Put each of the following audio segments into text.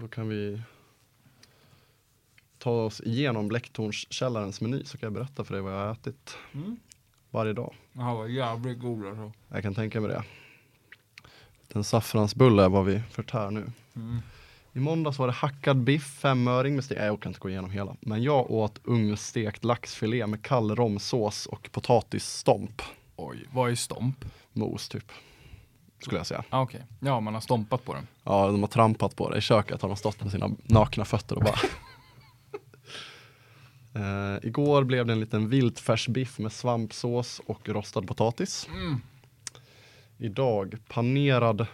Då kan vi ta oss igenom Blecktornskällarens meny så kan jag berätta för dig vad jag har ätit Mm. varje dag. Det här var jävligt god alltså. Jag kan tänka mig det. En saffransbulle är vad vi förtär nu. Mm. I måndags var det hackad biff, femöring med stek. Nej, jag orkar inte gå igenom hela. Men jag åt ugnsstekt laxfilé med kall romsås och potatisstomp. Oj, vad är stomp? Mos typ. Skulle jag säga. Ah, Okej, ja man har stompat på den. Ja, de har trampat på det. I köket har de stått med sina nakna fötter och bara Eh, igår blev det en liten viltfärsbiff med svampsås och rostad potatis. Mm. Idag panerad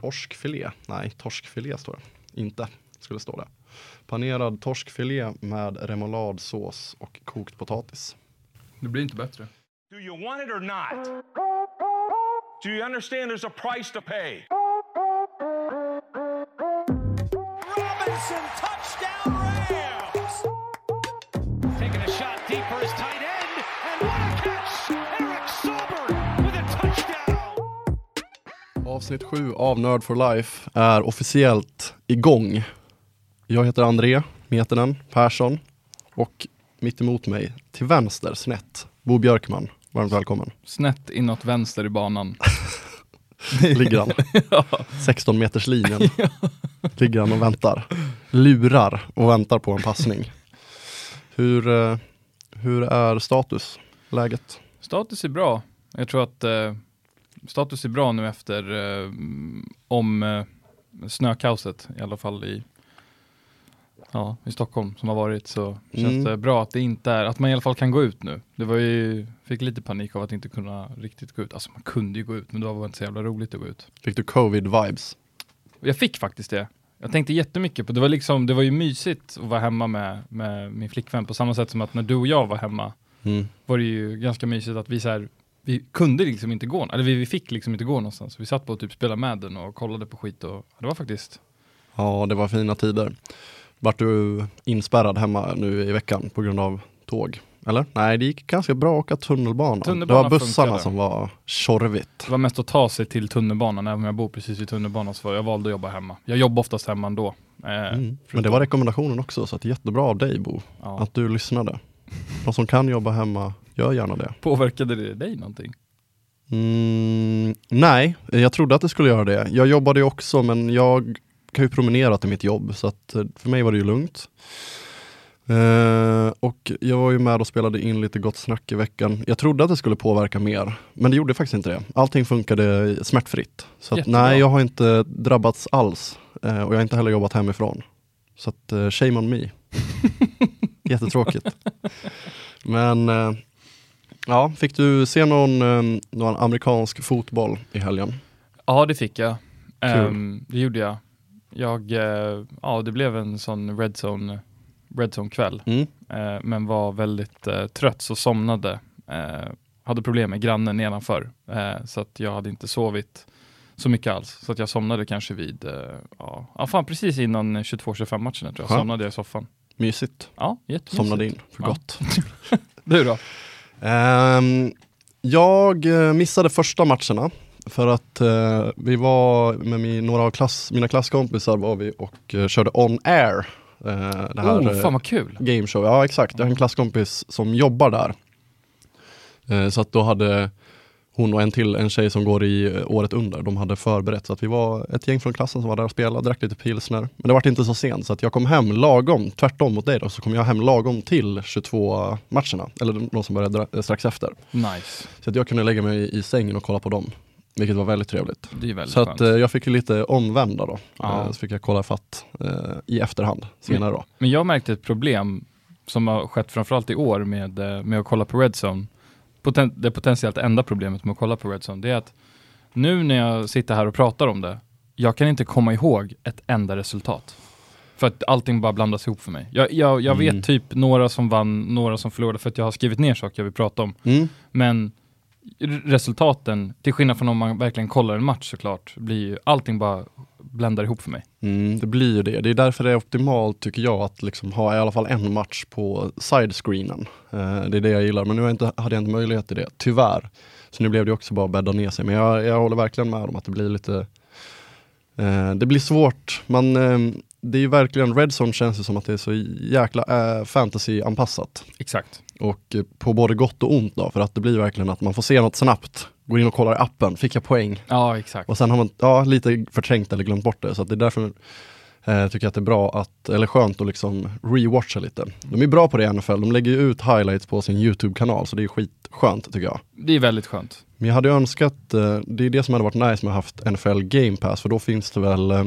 torskfilé. Nej, torskfilé står det. Inte, skulle stå det. Panerad torskfilé med remouladsås och kokt potatis. Det blir inte bättre. Do you want it or not? Do you understand there's a price to pay? Robinson, touchdown Rams! Taking a shot deep for his tight end, and what a catch! Eric Sober with a touchdown! Avsnitt 7 av Nerd for Life är officiellt igång. Jag heter André Metenen Persson och mitt emot mig, till vänster snett, Bo Björkman. Varmt välkommen. Snett inåt vänster i banan. Ligger han. 16 meters linjen. Ligger han och väntar. Lurar och väntar på en passning. Hur, eh, hur är status? Läget? Status är bra. Jag tror att eh, status är bra nu efter eh, om eh, snökaoset, i alla fall i, ja, i Stockholm som har varit så känns Mm. det bra att det inte är, att man i alla fall kan gå ut nu. Det var ju, fick lite panik av att inte kunna riktigt gå ut. Alltså man kunde ju gå ut, men det var väl inte så jävla roligt att gå ut. Fick du covid-vibes? Jag fick faktiskt det. Jag tänkte jättemycket på, det var liksom, det var ju mysigt att vara hemma med, med min flickvän på samma sätt som att när du och jag var hemma Mm. var det ju ganska mysigt att vi så här, vi kunde liksom inte gå, eller vi, vi fick liksom inte gå någonstans. Vi satt på och typ spelade med den och kollade på skit och det var faktiskt, Ja, det var fina tider. Vart du inspärrad hemma nu i veckan på grund av tåg? Eller? Nej, det gick ganska bra att åka tunnelbana. Tunnelbana det var bussarna funkade. som var tjorvigt. det var mest att ta sig till tunnelbanan, även om jag bor precis vid tunnelbanan så jag valde att jobba hemma. Jag jobbar oftast hemma ändå. Eh, Mm. Men det var rekommendationen också, så att jättebra av dig Bo, ja. att du lyssnade. De som kan jobba hemma, gör gärna det. Påverkade det dig någonting? Mm, nej, jag trodde att det skulle göra det. Jag jobbade ju också, men jag kan ju promenera till mitt jobb, så att eh, för mig var det ju lugnt. Eh, och jag var ju med och spelade in lite Gott Snack i veckan. Jag trodde att det skulle påverka mer, men det gjorde faktiskt inte det. Allting funkade smärtfritt. Så att, nej, jag har inte drabbats alls. Eh, och jag har inte heller jobbat hemifrån. Så att, eh, shame on me. Jättetråkigt. Men eh, ja, fick du se någon, eh, någon amerikansk fotboll i helgen? Ja, det fick jag. Ehm, det gjorde jag. Jag, eh, ja det blev en sån red zone, red zone kväll. Mm. eh, men var väldigt eh, trött så somnade. Hade problem med grannen nedanför, så att jag hade inte sovit så mycket alls. Så att jag somnade kanske vid, ja, ja fan precis innan 22-25 matchen tror jag, Skönt. somnade jag i soffan. Mysigt. Ja, jättemysigt. Somnade in för Ja. gott. Du då? Ehm, jag missade första matcherna för att eh, vi var med min, några av klass, mina klasskompisar var vi och eh, körde on air. eh, det här Oh, eh, fan vad kul. game show. Ja exakt, jag har en klasskompis som jobbar där. Eh, så att då hade hon och en till, en tjej som går i eh, året under, de hade förberett. Så att vi var ett gäng från klassen som var där och spelade, drack lite pilsner. Men det var inte så sent så att jag kom hem lagom, tvärtom mot dig då, så kom jag hem lagom till 22 matcherna. Eller de som började strax efter. Nice. Så att jag kunde lägga mig i sängen och kolla på dem. Vilket var väldigt trevligt. Väldigt Så att eh, jag fick ju lite omvända då. Ja. Eh, så fick jag kolla fatt eh, i efterhand senare då. Men jag märkte ett problem som har skett framförallt i år med, eh, med att kolla på Redzone. Poten- det potentiellt enda problemet med att kolla på Redzone, det är att nu när jag sitter här och pratar om det, jag kan inte komma ihåg ett enda resultat. För att allting bara blandas ihop för mig. Jag, jag, jag Mm. vet typ några som vann, några som förlorade, för att jag har skrivit ner saker jag vill prata om. Mm. Men resultaten, till skillnad från om man verkligen kollar en match såklart, blir ju allting bara bländar ihop för mig. Mm, det blir ju det. Det är därför det är optimalt tycker jag att liksom ha i alla fall en match på sidescreenen. Eh, det är det jag gillar, men nu inte, hade jag inte möjlighet till det, tyvärr. Så nu blev det också bara bädda ner sig. Men jag, jag håller verkligen med om att det blir lite eh, Det blir svårt. Man, eh, det är ju verkligen, Redzone känns ju som att det är så jäkla äh, fantasy-anpassat. Exakt. Och eh, på både gott och ont då, för att det blir verkligen att man får se något snabbt, går in och kollar i appen, fick jag poäng? Ja, exakt. Och sen har man ja, lite förträngt eller glömt bort det, så det är därför eh, tycker jag att det är bra att, eller skönt att liksom rewatcha lite. De är bra på det i NFL, de lägger ju ut highlights på sin YouTube-kanal, så det är skitskönt tycker jag. Det är väldigt skönt. Men jag hade önskat, eh, det är det som hade varit nice med att ha haft NFL Game Pass, för då finns det väl eh,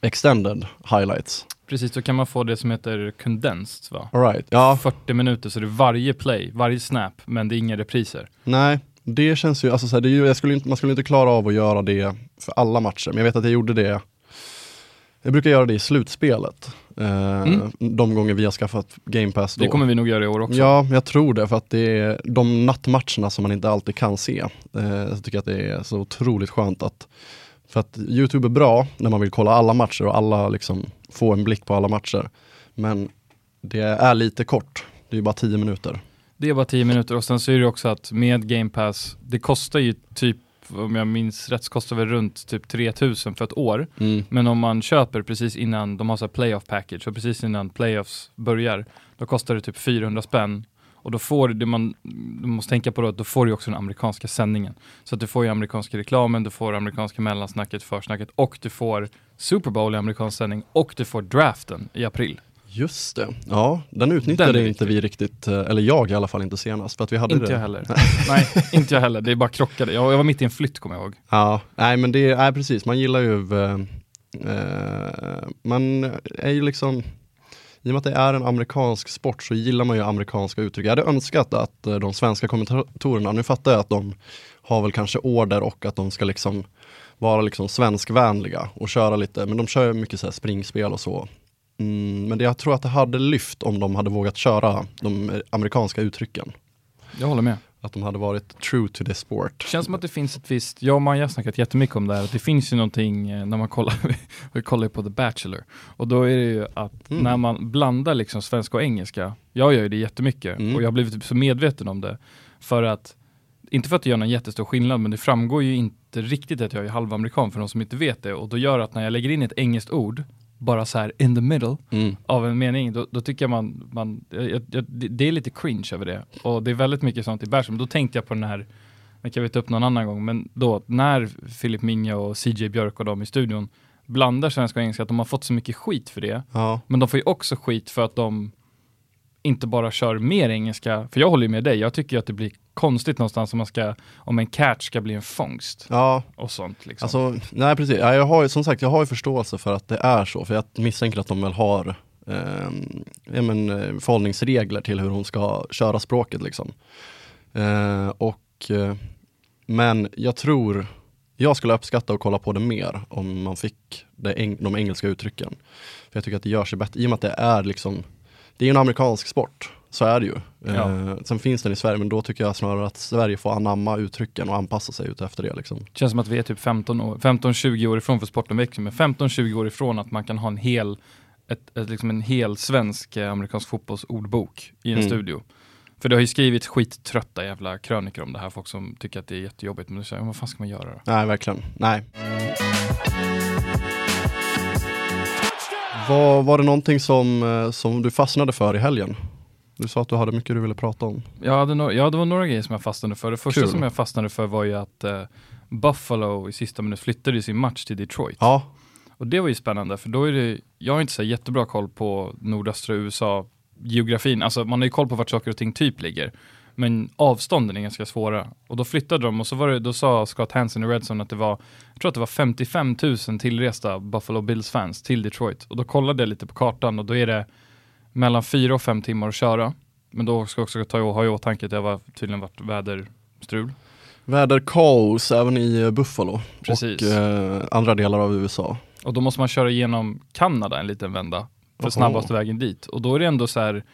extended highlights. Precis, då kan man få det som heter condensed va? All right. Ja, 40 minuter, så det är varje play, varje snap, men det är inga repriser. nej, det känns ju, alltså så här, det är ju jag skulle inte, man skulle inte klara av att göra det för alla matcher, men jag vet att jag gjorde det jag brukar göra det i slutspelet. Eh, Mm. De gånger vi har skaffat Game Pass då. Det kommer vi nog göra i år också. Ja, jag tror det för att det är de nattmatcherna som man inte alltid kan se. Eh, så tycker jag att det är så otroligt skönt att för att Youtube är bra när man vill kolla alla matcher och alla liksom få en blick på alla matcher. Men det är lite kort. Det är bara 10 minuter. Det är bara 10 minuter och sen så är det också att med Game Pass, det kostar ju typ, om jag minns rätt, så kostar väl runt typ 3000 för ett år. Men om man köper precis innan, de har så här playoff package, och precis innan playoffs börjar, då kostar det typ 400 spänn. Och då får det man, du måste tänka på då, att då får du också den amerikanska sändningen. Så att du får ju amerikanska reklamen, du får amerikanska mellansnacket, försnacket och du får Super Bowl i amerikansk sändning och du får draften i april. Just det. Ja, den utnyttjade Den inte vi riktigt, eh, eller jag i alla fall inte senast. För att vi hade Inte det. jag heller. Nej, inte jag heller. Det är bara krockade. Jag, jag var mitt i en flytt kommer jag ihåg. Ja, nej men det är precis, man gillar ju, eh, eh, man är ju liksom, i och med att det är en amerikansk sport så gillar man ju amerikanska uttryck. Jag hade önskat att eh, de svenska kommentatorerna, nu fattar jag att de har väl kanske order och att de ska liksom vara liksom svenskvänliga och köra lite, men de kör mycket så här springspel och så. Mm, men det, jag tror att det hade lyft om de hade vågat köra de amerikanska uttrycken. Jag håller med. Att de hade varit true to the sport. Det känns som att det finns ett visst, jag och Maja har snackat jättemycket om det här, att det finns ju någonting eh, när man kollar, vi kollar på The Bachelor, och då är det ju att Mm. när man blandar liksom svenska och engelska, jag gör ju det jättemycket Mm. och jag har blivit typ så medveten om det, för att, inte för att det gör någon jättestor skillnad, men det framgår ju inte riktigt att jag är halvamerikan för de som inte vet det, och då gör att när jag lägger in ett engelskt ord, bara så här in the middle, Mm. av en mening, då, då tycker jag man, man jag, jag, det, är lite cringe över det. Och det är väldigt mycket sånt i Bärsum. Då tänkte jag på den här, det kan vi ta upp någon annan gång, men då när Filip Minja och CJ Björk och de i studion blandar svenska och engelska, att de har fått så mycket skit för det. Ja, Men de får ju också skit för att de inte bara kör mer engelska, för jag håller ju med dig, jag tycker att det blir konstigt någonstans om man ska, om en catch ska bli en fångst ja och sånt liksom. Alltså, nej precis. Ja, jag har ju, som sagt, jag har ju förståelse för att det är så, för jag misstänker att de väl har eh, ja, men, eh, förhållningsregler till hur hon ska köra språket liksom. Eh, och, eh, men jag tror, jag skulle uppskatta att kolla på det mer om man fick det, eng- de engelska uttrycken. För jag tycker att det gör sig bättre, i och med att det är liksom, det är en amerikansk sport, så är det ju. Ja. Eh, sen finns den i Sverige, men då tycker jag snarare att Sverige får anamma uttrycken och anpassa sig ut efter det. Liksom. Det känns som att vi är typ 15 år, 15-20 år ifrån för sporten växer, men 15-20 år ifrån att man kan ha en hel, ett, ett, liksom en hel svensk eh, amerikansk fotbollsordbok i en Mm. studio. För det har ju skrivits skittrötta jävla krönikor om det här, folk som tycker att det är jättejobbigt, men du säger, vad fan ska man göra då? Nej, verkligen. Nej. Var, var det någonting som, eh, som du fastnade för i helgen? Du sa att du hade mycket du ville prata om. Jag hade no- ja, det var några grejer som jag fastnade för. Det första Kul. som jag fastnade för var ju att eh, Buffalo i sista minut flyttade sin match till Detroit. Ja, Och det var ju spännande, för då är det, jag har inte så jättebra koll på nordöstra USA, geografin, alltså man har ju koll på vart saker och ting typ ligger. Men avstånden är ganska svåra. Och då flyttade de och så var det, då sa Scott Hansen i Redson att det var, jag tror att det var 55 000 tillresta Buffalo Bills-fans till Detroit. Och då kollade jag lite på kartan och då är det mellan fyra och fem timmar att köra. Men då ska jag också ta, ha i åtanke att det har tydligen varit väderstrul. väderkaos även i eh, Buffalo Precis. och eh, andra delar av USA. Och då måste man köra igenom Kanada en liten vända för Oho. snabbaste vägen dit. Och då är det ändå så här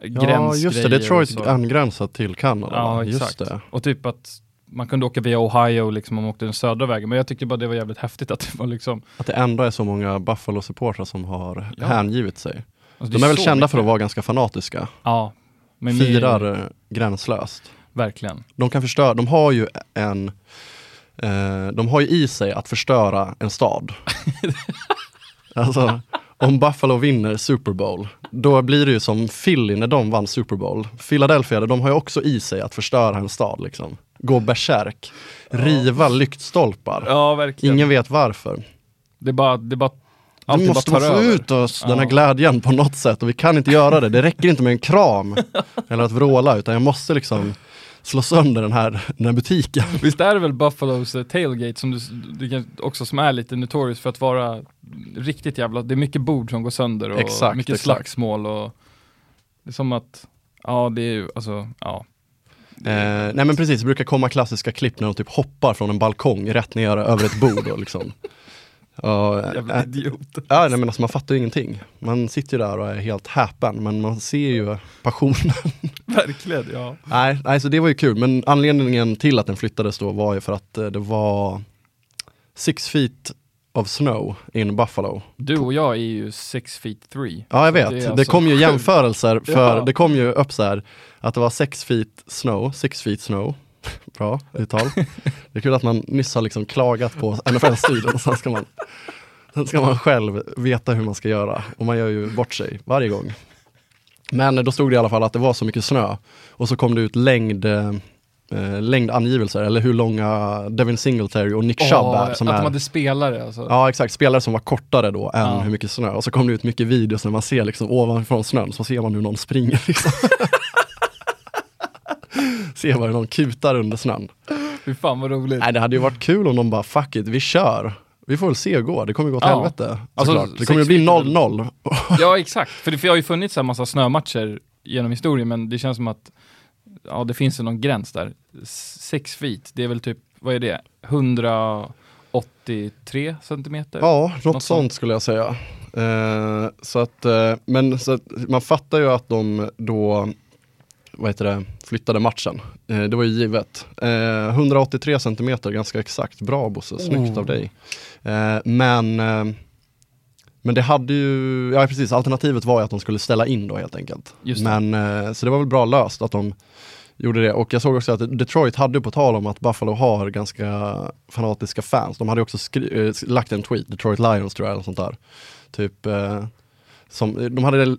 Ja, gränsgrejer just det. Detroit så. angränsat till Kanada. Ja, exakt. Och typ att man kunde åka via Ohio liksom om man åkte den södra vägen. Men jag tyckte bara det var jävligt häftigt att det var liksom... Att det ändå är så många Buffalo-supportrar som har Ja. hängivit sig. Alltså, De det är väl kända mycket. för att vara ganska fanatiska. Ja. Men Firar eh, gränslöst. Verkligen. de kan förstöra, de har ju en eh, de har ju i sig att förstöra en stad. alltså, om Buffalo vinner Super Bowl, då blir det ju som Philly när de vann Super Bowl. Philadelphia, de har ju också i sig att förstöra en stad liksom. Gå bärsärk, riva lyktstolpar. Ja. Ingen vet varför. Det är bara, det är bara, allt Vi bara måste tar få ut oss den här glädjen på något sätt och vi kan inte göra det. Det räcker inte med en kram eller att vråla utan jag måste liksom slå sönder den här, den här butiken. Visst är det väl Buffalos eh, tailgate som du, du kan, också som är lite notorious för att vara riktigt jävla, det är mycket bord som går sönder och Exakt, mycket exakt. slagsmål och det är som att, ja det är ju, alltså, ja. Eh, nej men precis, det brukar komma klassiska klipp när de typ hoppar från en balkong rätt ner över ett bord och liksom. Ja, Jävla idiot. ja, nej men alltså man fattar ju ingenting. Man sitter ju där och är helt häpen men man ser ju passionen. Verkligen, ja. nej, nej, så det var ju kul men anledningen till att den flyttades då var ju för att eh, det var six feet of snow in Buffalo. Du och jag är ju six feet three. Ja jag vet, det det, alltså kom ju jämförelser för, Ja. det kom ju upp så här att det var six feet snow, six feet snow. Bra uttal. Det är kul att man nyss har liksom klagat på NFL-studion och sen ska man Sen ska man själv veta hur man ska göra och man gör ju bort sig varje gång. Men då stod det i alla fall att det var så mycket snö och så kom det ut längd, eh, längdangivelser eller hur långa Devin Singletary och Nick Chubb är. Som att är de hade spelare alltså. Ja exakt, spelare som var kortare då än Ja. hur mycket snö. Och så kom det ut mycket videos när man ser liksom ovanifrån snön, så ser man hur någon springer liksom. man hur någon kutar under snön. Fy fan vad roligt. Nej det hade ju varit kul om de bara fuck it, vi kör. Vi får väl se hur det går, det kommer gå till Ja. helvete. Alltså, det kommer ju bli feet är väl- 0-0. Ja exakt, för det för det har ju funnits en massa snömatcher genom historien men det känns som att ja det finns någon gräns där. S- Sex feet, det är väl typ, vad är det? 183 centimeter? Ja, något, Något sånt sånt. skulle jag säga. Eh, så att, eh, men så att, man fattar ju att de då vad heter det, flyttade matchen. Eh, det var ju givet. Eh, 183 centimeter, ganska exakt. Bra Bosse, snyggt Oh. av dig. Eh, men, eh, men det hade ju, ja precis, alternativet var ju att de skulle ställa in då helt enkelt. Men, eh, så det var väl bra löst att de gjorde det. Och jag såg också att Detroit hade på tal om att Buffalo har ganska fanatiska fans. De hade också eh, lagt en tweet, Detroit Lions tror jag, eller sånt där. Typ, som, de hade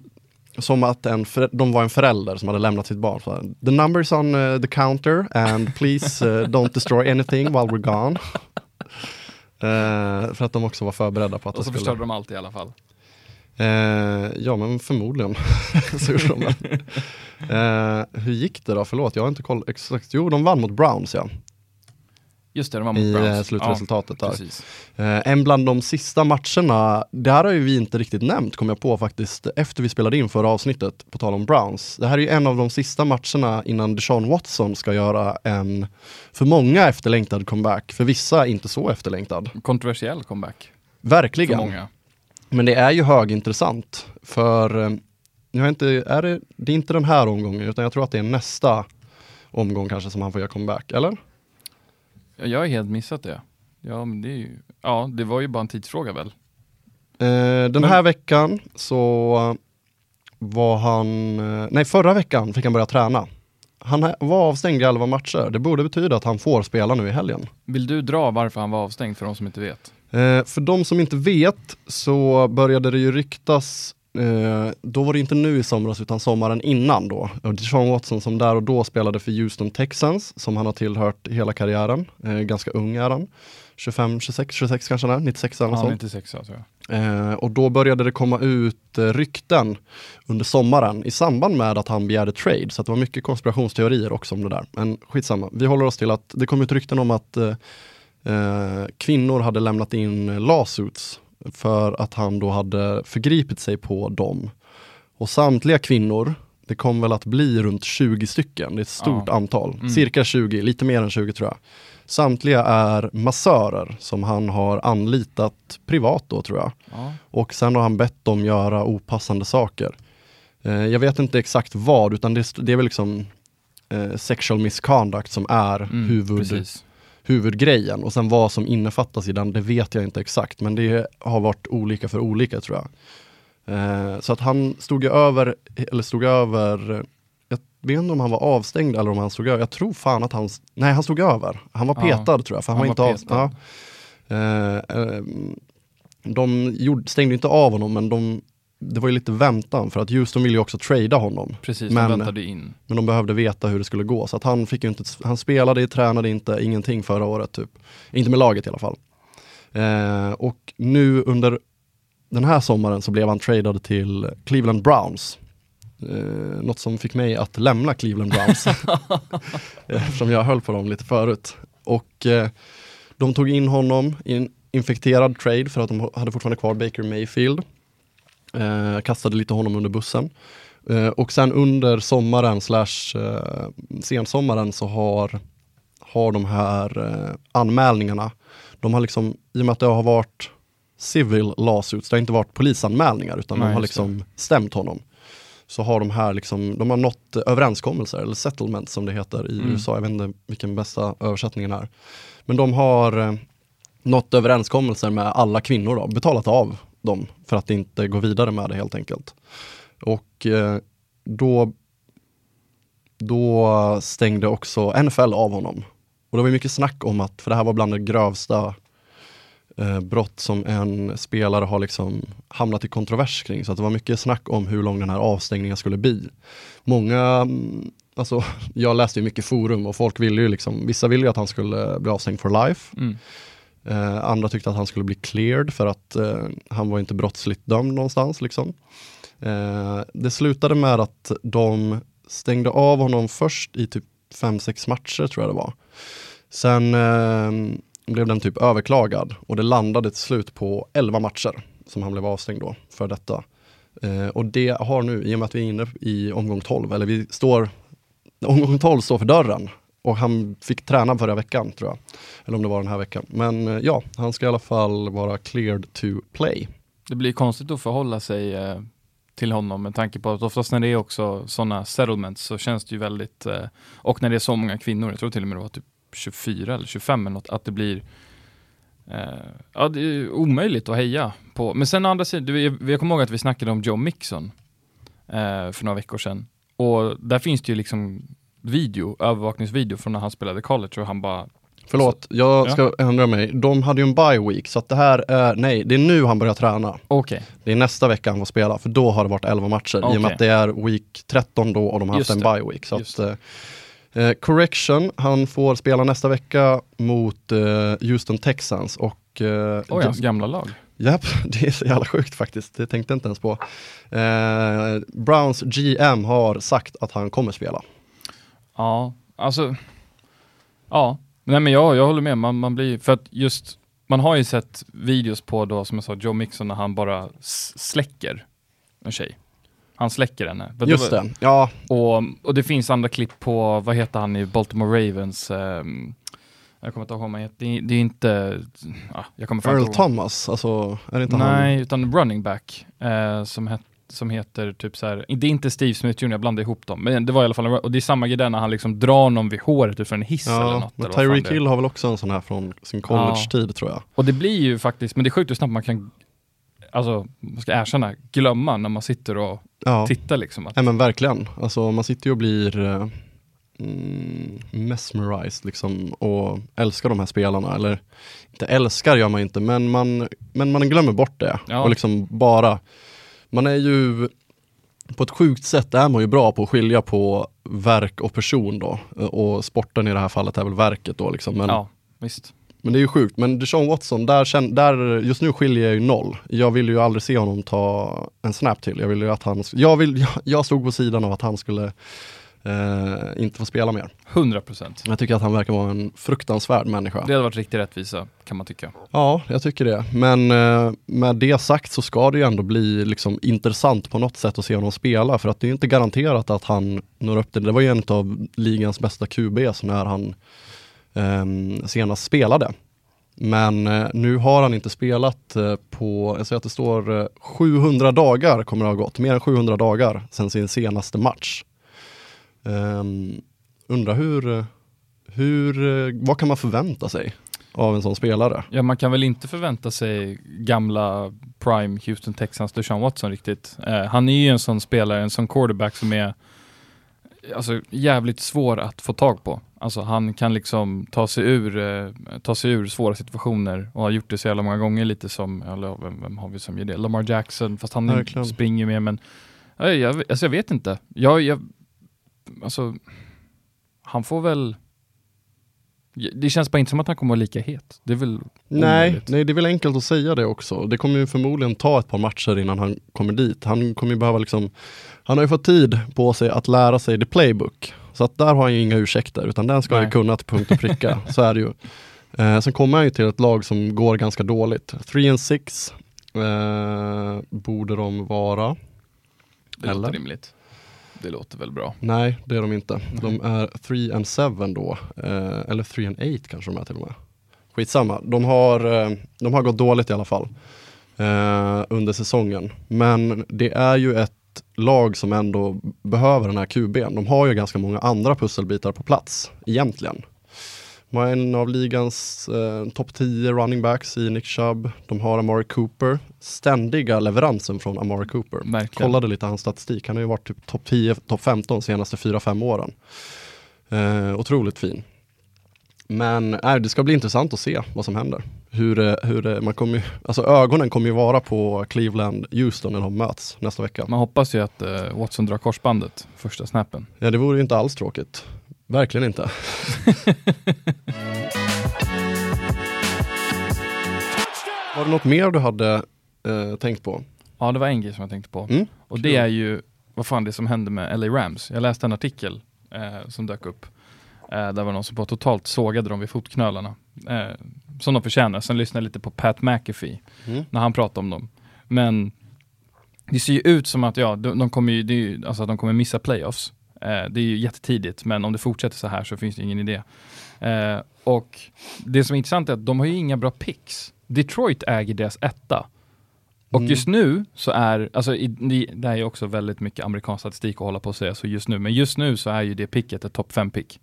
som att en de var en förälder som hade lämnat sitt barn. Så the numbers on eh, the counter and please eh, don't destroy anything while we're gone. Eh, för att de också var förberedda på att Och så skulle... förstörde de allt i alla fall. Ja men förmodligen. så gjorde de hur gick det då? Förlåt, jag har inte koll exakt. Jo, de vann mot Browns ja. Just det, de var mot I eh, Browns. slutresultatet Ja, där. Eh, en bland de sista matcherna, det här har ju vi inte riktigt nämnt kom jag på faktiskt efter vi spelade in förra avsnittet på tal om Browns. Det här är ju en av de sista matcherna innan Deshaun Watson ska göra en för många efterlängtad comeback, för vissa inte så efterlängtad. Kontroversiell comeback för Verkligen. många. Men det är ju högintressant för eh, jag inte, är det, det är inte den här omgången utan jag tror att det är nästa omgång kanske som han får göra comeback, eller? Ja, Jag har helt missat det. Ja, men det är ju, ja, det var ju bara en tidsfråga väl? Eh, den Men- här veckan så var han, eh, nej förra veckan fick han börja träna. Han var avstängd i 11 matcher, det borde betyda att han får spela nu i helgen. Vill du dra varför han var avstängd för de som inte vet? Eh, för de som inte vet så började det ju ryktas, eh, då var det inte nu i somras utan sommaren innan då. Deshaun Watson som där och då spelade för Houston Texans, som han har tillhört hela karriären. Eh, ganska ung är han. 25, 26, 26 kanske han är, 96 eller sånt. sexa tror jag. Eh, och då började det komma ut eh, rykten under sommaren i samband med att han begärde trade. Så det var mycket konspirationsteorier också om det där. Men skitsamma, vi håller oss till att det kom ut rykten om att eh, eh, kvinnor hade lämnat in lawsuits för att han då hade förgripit sig på dem. Och samtliga kvinnor, det kom väl att bli runt 20 stycken, det är ett stort Ja. antal, Mm. cirka 20, lite mer än 20 tror jag. Samtliga är massörer som han har anlitat privat då tror jag. Ja. Och sen har han bett dem göra opassande saker. Eh, jag vet inte exakt vad, utan det, det är väl liksom eh, sexual misconduct som är Mm, huvud, precis. Huvudgrejen. Och sen vad som innefattas i den, det vet jag inte exakt. Men det har varit olika för olika tror jag. Eh, så att han stod ju över, eller stod över, jag vet inte om han var avstängd eller om han stod över. Jag tror fan att han, nej han stod över. Han var Ja, petad tror jag, för han, han var inte var av, petad. ja. Eh, ehm, de gjorde, stängde inte av honom, men de, det var ju lite väntan för att Houston ville ju också trada honom. Precis, Men- de väntade in. Men de behövde veta hur det skulle gå. Så att han fick inte, han spelade, tränade inte, ingenting förra året typ. Inte med laget i alla fall. Eh, och nu under den här sommaren så blev han tradad till Cleveland Browns. Eh, något som fick mig att lämna Cleveland Browns. Eftersom jag höll på dem lite förut. Och eh, de tog in honom i en infekterad trade för att de hade fortfarande kvar Baker Mayfield. Eh, kastade lite honom under bussen. Eh, och sen under sommaren slash eh, sensommaren så har, har de här eh, anmälningarna, de har liksom, i och med att det har varit civil lawsuits, det har inte varit polisanmälningar utan Nej, de har liksom stämt honom. Så har de här liksom, de har nått överenskommelser, eller settlement som det heter i Mm. USA, jag vet inte vilken bästa översättningen är. Men de har eh, nått överenskommelser med alla kvinnor då, betalat av dem för att inte gå vidare med det helt enkelt. Och eh, då, då stängde också NFL av honom. Och det var mycket snack om att, för det här var bland det grövsta eh, brott som en spelare har liksom hamnat i kontrovers kring. Så att det var mycket snack om hur lång den här avstängningen skulle bli. Många, mm, alltså jag läste ju mycket forum och folk ville ju liksom, vissa ville ju att han skulle bli avstängd for life. Mm. Eh, andra tyckte att han skulle bli cleared för att eh, han var inte brottsligt dömd någonstans. Liksom. Eh, det slutade med att de stängde av honom först i typ 5-6 matcher tror jag det var. Sen eh, blev den typ överklagad och det landade till slut på 11 matcher som han blev avstängd då för detta. Eh, och det har nu, i och med att vi är inne i omgång 12, eller vi står, omgång 12 står för dörren och han fick träna förra veckan tror jag. Eller om det var den här veckan. Men eh, ja, han ska i alla fall vara cleared to play. Det blir konstigt att förhålla sig eh, till honom med tanke på att oftast när det är också sådana settlements så känns det ju väldigt, eh, och när det är så många kvinnor, jag tror till och med det var typ 24 eller 25 eller något, att det blir eh, ja, det är omöjligt att heja på. Men sen å andra sidan, du, jag, jag kommer ihåg att vi snackade om Joe Mixon eh, för några veckor sedan. Och där finns det ju liksom video, övervakningsvideo från när han spelade college och han bara Förlåt, jag ska ändra mig. De hade ju en bye week, så att det här är, nej, det är nu han börjar träna. Okej, Det är nästa vecka han får spela, för då har det varit 11 matcher. I och med att det är week 13 då och de har haft Just en det. bye week. Så Just att, eh, eh, correction, han får spela nästa vecka mot eh, Houston Texans och eh, oj hans gamla lag. Japp, det är så jävla sjukt faktiskt. Det tänkte jag inte ens på. Eh, Browns GM har sagt att han kommer spela. Ja, alltså. Ja, nej men jag, jag håller med. Man, man blir, för att just, man har ju sett videos på då, som jag sa, Joe Mixon när han bara släcker en tjej. Han släcker henne. För Just var- det, ja, Och, och det finns andra klipp på, vad heter han i Baltimore Ravens? ehm, jag kommer inte ihåg vad han heter. Det, det är inte, ja, jag kommer Earl. Thomas, alltså är det inte han? Nej, utan running back eh, som, het, som heter typ så här. det är inte Steve Smith Jr, jag blandade ihop dem, men det var i alla fall, och det är samma grej där när han liksom drar någon vid håret ur en hiss eller Ja, något. men eller vad fan Tyreek. Hill har väl också en sån här från sin college-tid tror jag. Och det blir ju faktiskt, men det är sjukt hur snabbt man kan, alltså, man ska erkänna, glömma när man sitter och Ja, tittar liksom. Att, Nej, men verkligen. Alltså man sitter ju och blir mm, mesmerized liksom och älskar de här spelarna. Eller inte älskar gör man inte, men man, men man glömmer bort det. Ja. Och liksom bara, man är ju på ett sjukt sätt är man ju bra på att skilja på verk och person då. Och sporten i det här fallet är väl verket då liksom. Men, ja, visst. men det är ju sjukt. Men Deshaun Watson, där, där, just nu skiljer jag ju noll. Jag vill ju aldrig se honom ta en snap till. Jag, vill ju att han, jag, vill, jag, jag stod på sidan av att han skulle eh, inte få spela mer. 100 procent. Jag tycker att han verkar vara en fruktansvärd människa. Det hade varit riktig rättvisa, kan man tycka. Ja, jag tycker det. Men eh, med det sagt så ska det ju ändå bli liksom, intressant på något sätt att se honom spela. För att det är inte garanterat att han når upp det. Det var ju en av ligans bästa QBs när han eh, senast spelade. Men eh, nu har han inte spelat eh, på, jag säger att det står eh, 700 dagar kommer det ha gått, mer än 700 dagar sedan sin senaste match. Um, undrar hur, eh, hur, eh, vad kan man förvänta sig av en sån spelare? Ja, man kan väl inte förvänta sig gamla prime Houston Texans Deshaun Watson riktigt. Eh, han är ju en sån spelare, en sån quarterback som är alltså, jävligt svår att få tag på. Alltså han kan liksom ta sig ur, eh, ta sig ur svåra situationer och har gjort det så jävla många gånger lite som, eller vem, vem har vi som gör det? Lamar Jackson, fast han Verkligen. springer med men jag, jag, alltså jag vet inte. Jag, jag, alltså han får väl det känns bara inte som att han kommer vara lika het. Det är väl Nej, omöjligt. nej, det är väl enkelt att säga det också. Det kommer ju förmodligen ta ett par matcher innan han kommer dit. Han kommer ju behöva liksom, han har ju fått tid på sig att lära sig the playbook. Så att där har han ju inga ursäkter, utan den ska han ju kunna till punkt och pricka. så är det ju. Eh, sen kommer han ju till ett lag som går ganska dåligt. 3 and 6 eh, borde de vara. Det Eller? låter rimligt. Det låter väl bra. Nej, det är de inte. De är 3 and 7 då, eh, eller 3 and 8 kanske de är till och med. Skitsamma, de har, eh, de har gått dåligt i alla fall eh, under säsongen. Men det är ju ett lag som ändå behöver den här QBn. De har ju ganska många andra pusselbitar på plats egentligen. De har en av ligans eh, topp 10 running backs i Nick Chubb. De har Amari Cooper. Ständiga leveransen från Amari Cooper. Verkligen. Kollade lite hans statistik. Han har ju varit typ topp 10, topp 15 senaste 4-5 åren. Eh, otroligt fin. Men äh, det ska bli intressant att se vad som händer. Hur, eh, hur eh, man kommer, alltså ögonen kommer ju vara på Cleveland, Houston när de möts nästa vecka. Man hoppas ju att eh, Watson drar korsbandet första snappen. Ja, det vore ju inte alls tråkigt. Verkligen inte. Var det något mer du hade eh, tänkt på? Ja, det var en grej som jag tänkte på. Mm, Och det är ju, vad fan det som hände med LA Rams. Jag läste en artikel eh, som dök upp. Eh, där var någon som bara totalt sågade dem vid fotknölarna. Eh, som de förtjänar. Sen lyssnade jag lite på Pat McAfee Mm. när han pratade om dem. Men det ser ju ut som att ja, de, de kommer ju, det är ju, alltså att de kommer missa playoffs. Eh, det är ju jättetidigt, men om det fortsätter så här så finns det ingen idé. Eh, och det som är intressant är att de har ju inga bra picks. Detroit äger deras etta. Och Mm. just nu så är, alltså i, det, här är också väldigt mycket amerikansk statistik att hålla på och säga så just nu, men just nu så är ju det picket ett topp 5 pick.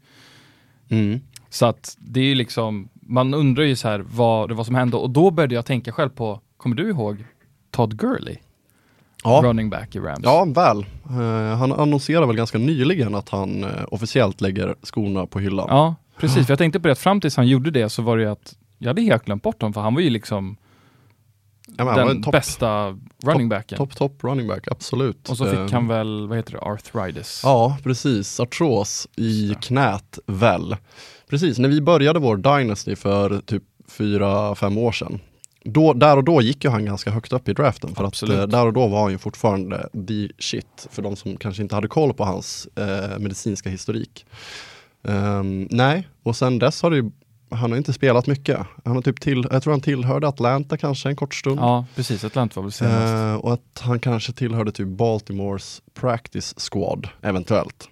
Mm. Så att det är ju liksom, man undrar ju så här vad det var som hände och då började jag tänka själv på, kommer du ihåg Todd Gurley? Ja. Running back i Rams. Ja, väl. Eh, han annonserade väl ganska nyligen att han eh, officiellt lägger skorna på hyllan. Ja, precis. För jag tänkte på det att fram tills han gjorde det så var det ju att jag hade helt glömt bort honom för han var ju liksom Ja, men den en topp, bästa running backen. topp, topp running back, absolut. Och så fick Eh, han väl, vad heter det, arthritis. Ja, precis. Artros i knät väl. Precis, när vi började vår Dynasty för typ fyra fem år sedan. Då, där och då gick ju han ganska högt upp i draften för Absolut. att eh, där och då var han ju fortfarande the shit för de som kanske inte hade koll på hans eh, medicinska historik. Ehm, nej, och sen dess har det ju, han har inte spelat mycket. Han har typ till, jag tror han tillhörde Atlanta kanske en kort stund. Ja, precis. Atlanta var väl senast. Eh, och att han kanske tillhörde typ Baltimores practice squad eventuellt.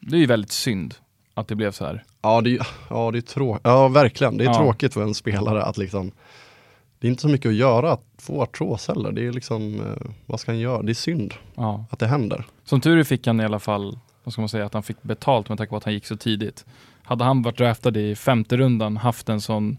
Det är ju väldigt synd att det blev så här. Ja, det, är- ja, det är tråkigt. Ja, verkligen. Det är Ja. tråkigt för en spelare att liksom det är inte så mycket att göra att få artros heller. Det är liksom, eh, vad ska han göra? Det är synd Ja. att det händer. Som tur är fick han i alla fall, vad ska man säga, att han fick betalt med tanke på att han gick så tidigt. Hade han varit draftad i femte rundan, haft en sån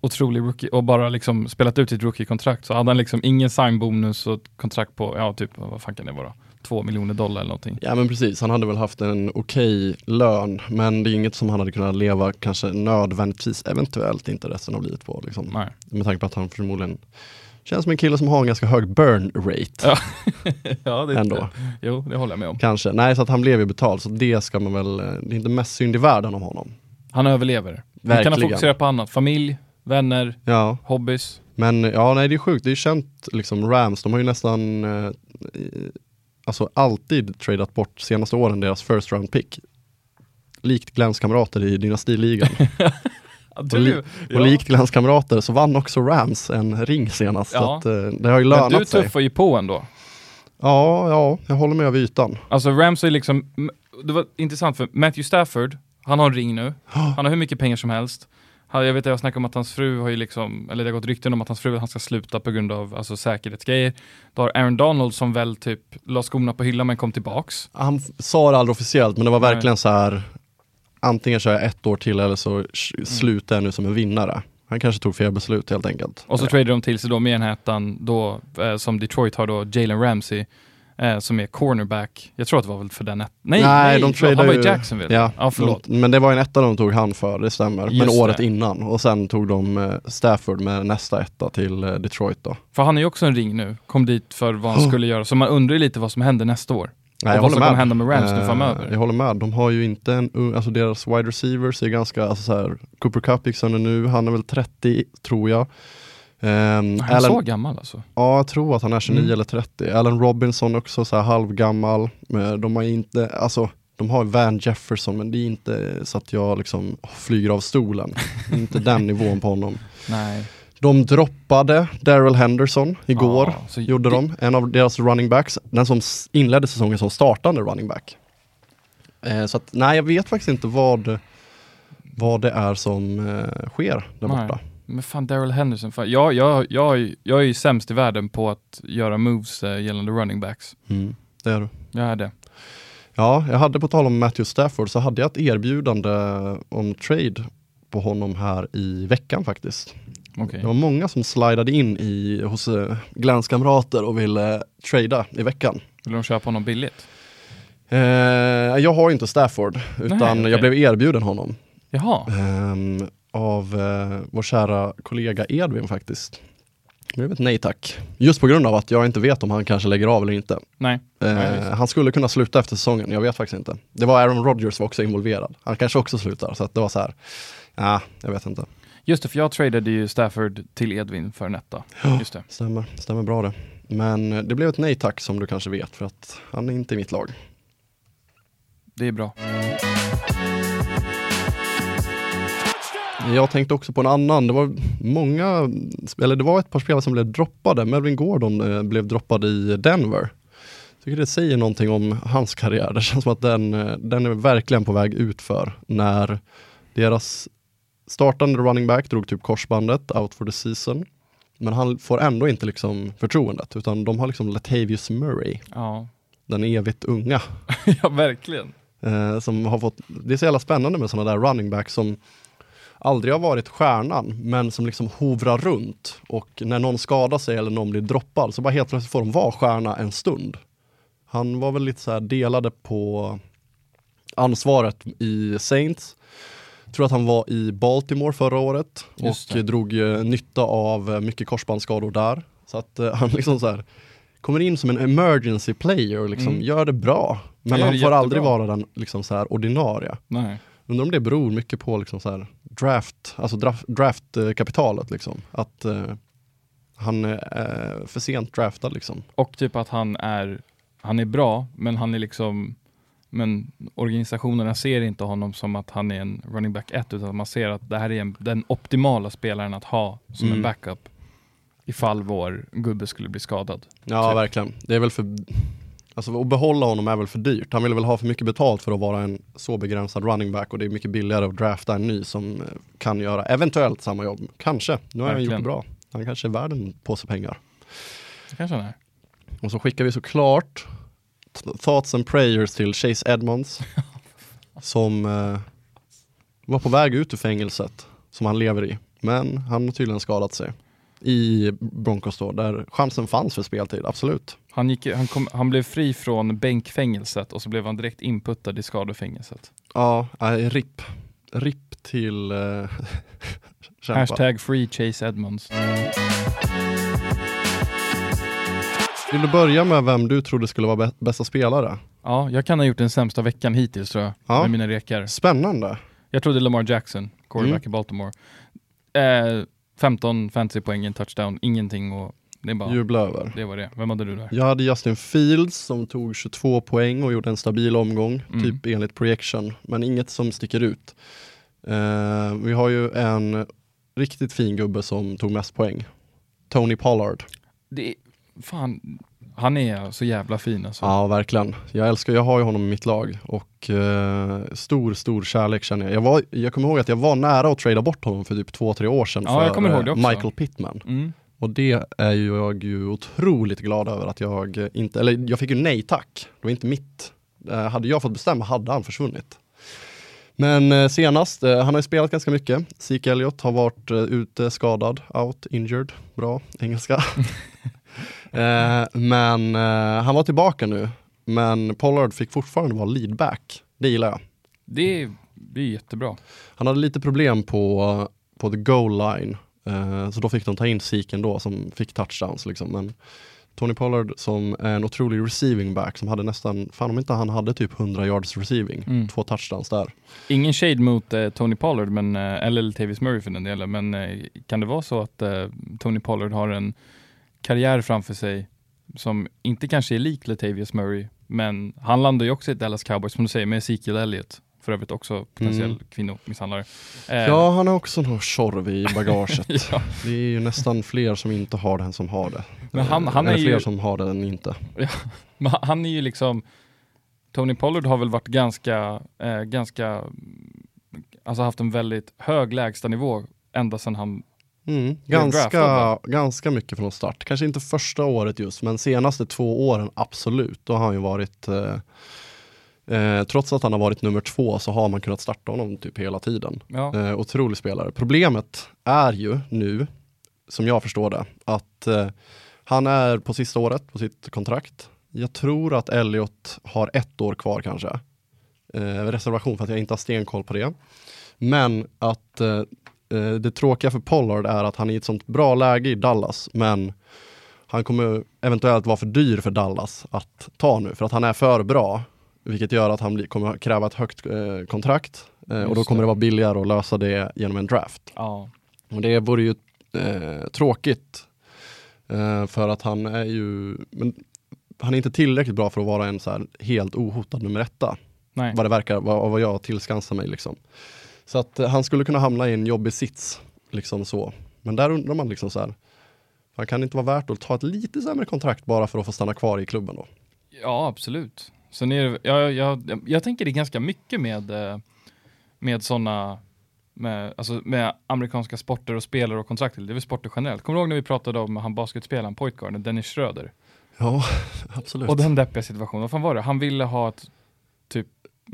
otrolig rookie och bara liksom spelat ut sitt rookie-kontrakt så hade han liksom ingen signbonus och kontrakt på, ja typ, vad fan kan det vara? Två miljoner dollar eller någonting. Ja men precis, han hade väl haft en okej lön men det är inget som han hade kunnat leva kanske nödvändigtvis, eventuellt inte resten av livet på. Liksom. Nej. Med tanke på att han förmodligen känns som en kille som har en ganska hög burn rate. Ja. ja, det, Ändå. Jo, det håller jag med om. Kanske. Nej, så att han blev ju betald. Så det ska man väl, det är inte mest synd i världen om honom. Han överlever. Nu kan han Verkligen. fokusera på annat. Familj, vänner, Ja, hobbys. men ja, nej det är sjukt. Det är känt, liksom Rams, de har ju nästan eh, alltså alltid tradat bort senaste åren deras first round pick. Likt Glens kamrater i dynastiligan. Ja, Och, li- och likt Glens kamrater så vann också Rams en ring senast. Så Ja. att, eh, det har ju Men lönat du sig. tuffar ju på ändå. Ja, ja, jag håller med över ytan. Alltså Rams är liksom, det var intressant för Matthew Stafford, han har en ring nu. Han har hur mycket pengar som helst. Han- Jag vet att jag snackar om att hans fru har ju liksom, eller det har gått rykten om att hans fru han ska sluta på grund av alltså, säkerhetsgrejer. Du har Aaron Donald som väl typ la skorna på hyllan men kom tillbaks. Han sa det aldrig officiellt men det var Nej. verkligen så här antingen kör jag ett år till eller så sh- slutar jag nu som en vinnare. Han kanske tog fel beslut helt enkelt. Och så tradade de till sig då med en hätan då, eh, som Detroit har då Jalen Ramsey. Eh, som är cornerback. Jag tror att det var väl för den ett... Nej, Nej, nej, de förlåt, han var i Jacksonville. Ja, ja förlåt. De, men det var en etta de tog han för, det stämmer. men Just året det. innan. Och sen tog de eh, Stafford med nästa etta till eh, Detroit då. För han är ju också en ring nu, kom dit för vad han skulle göra. Så man undrar ju lite vad som händer nästa år. Nej, Och vad som kommer hända med Rams nu Eh, framöver. Jag håller med. De har ju inte en alltså deras wide receivers är ganska, alltså så här, Cooper Cup gick sönder nu, han är väl 30 tror jag. Um, Han är så gammal alltså. Ja, jag tror att han är 29 Mm. eller 30. Allen Robinson också så här halvgammal. De har inte, alltså de har Van Jefferson men det är inte så att jag liksom flyger av stolen. Inte den nivån på honom. Nej. De droppade Daryl Henderson igår, så gjorde det- de. En av deras running backs, den som inledde säsongen som startande running back. Eh, så att, nej, jag vet faktiskt inte vad, vad det är som eh, sker där Nej. borta. Men fan Daryl Henderson, fan. Jag, jag, jag, jag är ju sämst i världen på att göra moves eh, gällande running backs. Mm, det är du. Jag är det. Ja, jag hade på tal om Matthew Stafford så hade jag ett erbjudande om trade på honom här i veckan faktiskt. Okej. Det var många som slidade in i, hos eh, Glens kamrater och ville trada i veckan. Vill de köpa honom billigt? Eh, jag har inte Stafford, utan okej. jag blev erbjuden honom. Jaha. Ehm, av eh, vår kära kollega Edvin faktiskt. Det blev ett nej tack. Just på grund av att jag inte vet om han kanske lägger av eller inte. Nej. Eh, Nej, han skulle kunna sluta efter säsongen, jag vet faktiskt inte. Det var Aaron Rodgers var också involverad. Han kanske också slutar, så att det var så här. Ja, jag vet inte. Just det, för jag tradade ju Stafford till Edvin för en etta. Just det. Stämmer, stämmer bra det. Men eh, det blev ett nej tack som du kanske vet, för att han är inte i mitt lag. Det är bra. Jag tänkte också på en annan, det var många, eller det var ett par spelare som blev droppade. Melvin Gordon eh, blev droppad i Denver. Jag tycker det säger någonting om hans karriär. Det känns som att den, eh, den är verkligen på väg ut för när deras startande running back drog typ korsbandet, out for the season. Men han får ändå inte liksom förtroendet, utan de har liksom Latavius Murray, Ja. den evigt unga. ja, verkligen. Eh, som har fått, det är så jävla spännande med sådana där running backs som aldrig har varit stjärnan, men som liksom hovrar runt. Och när någon skadar sig eller någon blir droppad, så bara helt plötsligt får de vara stjärna en stund. Han var väl lite så delade på ansvaret i Saints. Tror att han var i Baltimore förra året och det. drog eh, nytta av eh, mycket korsbandsskador där. Så att eh, han liksom så här kommer in som en emergency player och liksom Mm. gör det bra. Men Han gör han det får aldrig jättebra. vara den liksom så här ordinarie. Nej. Undrar om det beror mycket på liksom så här draft, alltså draft, draftkapitalet liksom. Att eh, han är eh, för sent draftad liksom. Och typ att han är, han är bra, men han är liksom men organisationerna ser inte honom som att han är en running back 1 utan man ser att det här är en, den optimala spelaren att ha som Mm. en backup ifall vår gubbe skulle bli skadad. Ja, Typ. verkligen. Det är väl för, alltså att behålla honom är väl för dyrt. Han vill väl ha för mycket betalt för att vara en så begränsad running back och det är mycket billigare att drafta en ny som eh, kan göra eventuellt samma jobb. Kanske. Nu har han gjort det Verkligen. bra. Han kanske är värd en påse pengar. Det kanske han är. Och så skickar vi såklart thoughts and prayers till Chase Edmonds som eh, var på väg ut ur fängelset som han lever i. Men han har tydligen skadat sig i Broncos då, där chansen fanns för speltid, absolut. Han, gick, han, kom, han blev fri från bänkfängelset och så blev han direkt inputtad i skadefängelset. Ja, äh, RIP. RIP till eh, kämpa. Hashtag free Chase Edmonds. Vill du börja med vem du trodde skulle vara bä- bästa spelare? Ja, jag kan ha gjort den sämsta veckan hittills tror jag, Ja. med mina rekar. Spännande. Jag trodde Lamar Jackson, quarterback Mm. i Baltimore. Eh, 15 fantasypoäng, en touchdown, ingenting och det, bara, Jubla över. det var det. Vem hade du där? Jag hade Justin Fields som tog 22 poäng och gjorde en stabil omgång, Mm. typ enligt projection, men inget som sticker ut. Eh, vi har ju en riktigt fin gubbe som tog mest poäng. Tony Pollard. Det är, fan, han är så jävla fin alltså. Ja, verkligen. Jag älskar, jag har ju honom i mitt lag och eh, stor, stor kärlek känner jag. Jag, var, jag kommer ihåg att jag var nära att trada bort honom för typ två, tre år sedan Ja, för eh. Michael Pittman. Mm. Och det är ju jag ju otroligt glad över att jag inte, eller jag fick ju nej tack. Det var inte mitt. Eh, hade jag fått bestämma hade han försvunnit. Men eh, senast, eh, han har ju spelat ganska mycket. Zeke Elliott har varit ute skadad, out, injured, bra engelska. Men han var tillbaka nu. Men Pollard fick fortfarande vara leadback. Det gillar jag. Det blir jättebra. Han hade lite problem på, på the goal line. Eh, så då fick de ta in Siken då som fick touchdowns liksom. Men Tony Pollard som är en otrolig receiving back som hade nästan, fan om inte han hade typ 100 yards receiving, Mm. två touchdowns där. Ingen shade mot eh, Tony Pollard, men, eh, eller Tavis Murray för den delen, men eh, kan det vara så att eh, Tony Pollard har en karriär framför sig som inte kanske är lik Latavius Murray, men han landar ju också i Dallas Cowboys, som du säger, med Ezekiel Elliott. För övrigt också potentiell Mm. kvinnomisshandlare. Eh, Ja, han har också någon tjorv i bagaget. ja. Det är ju nästan fler som inte har det än som har det. Men han, han, är Eller fler ju, som har det än inte. men han är ju liksom, Tony Pollard har väl varit ganska, eh, ganska, alltså haft en väldigt hög lägstanivå ända sedan han Mm, ganska, ganska mycket från start. Kanske inte första året just, men senaste två åren absolut. Då har han ju varit, eh, eh, trots att han har varit nummer två så har man kunnat starta honom typ hela tiden. Ja, Eh, otrolig spelare. Problemet är ju nu, som jag förstår det, att eh, han är på sista året på sitt kontrakt. Jag tror att Elliot har ett år kvar kanske. Eh, reservation för att jag inte har stenkoll på det. Men att eh, eh, det tråkiga för Pollard är att han är i ett sånt bra läge i Dallas, men han kommer eventuellt vara för dyr för Dallas att ta nu, för att han är för bra. Vilket gör att han kommer kräva ett högt eh, kontrakt eh, och då kommer det. vara billigare att lösa det genom en draft. ja. Och det vore ju eh, tråkigt. Eh, för att han är ju, men han är inte tillräckligt bra för att vara en så här helt ohotad nummer etta. nej. Vad det verkar, vad, vad jag tillskansar mig liksom. Så att eh, han skulle kunna hamna i en jobbig sits, liksom så. Men där undrar man liksom så här, han kan inte vara värt att ta ett lite sämre kontrakt bara för att få stanna kvar i klubben då? Ja, absolut. Sen är det, jag, jag, jag, tänker det ganska mycket med, eh, med sådana med, alltså med amerikanska sporter och spelare och kontrakt. Det är väl sporter generellt. Kommer du ihåg när vi pratade om han basketspelaren, pointguarden, Dennis Schröder? Ja, absolut. Och den deppiga situationen, vad fan var det? Han ville ha ett, typ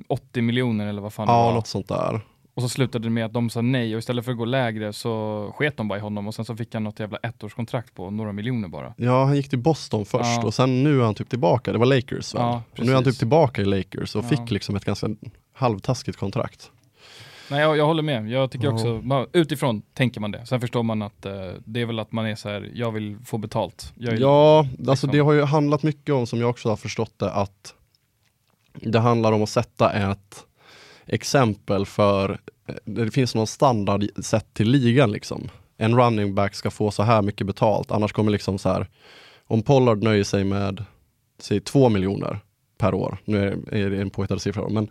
80 miljoner eller vad fan det ja, var. något sånt där. Och så slutade det med att de sa nej och istället för att gå lägre så sket de bara i honom och sen så fick han något jävla ettårskontrakt på några miljoner bara. Ja, han gick till Boston först Ja. och sen nu är han typ tillbaka. Det var Lakers väl? Ja, och nu är han typ tillbaka i Lakers och Ja. fick liksom ett ganska halvtaskigt kontrakt. Nej, jag, jag håller med. Jag tycker också, man, utifrån tänker man det. Sen förstår man att eh, det är väl att man är så här, jag vill få betalt. Är, Ja, alltså liksom- det har ju handlat mycket om, som jag också har förstått det, att det handlar om att sätta ett exempel för, eh, det finns någon standard sett till ligan liksom. En running back ska få så här mycket betalt, annars kommer liksom så här, om Pollard nöjer sig med, säg två miljoner per år, nu är, det en påhittad siffra, men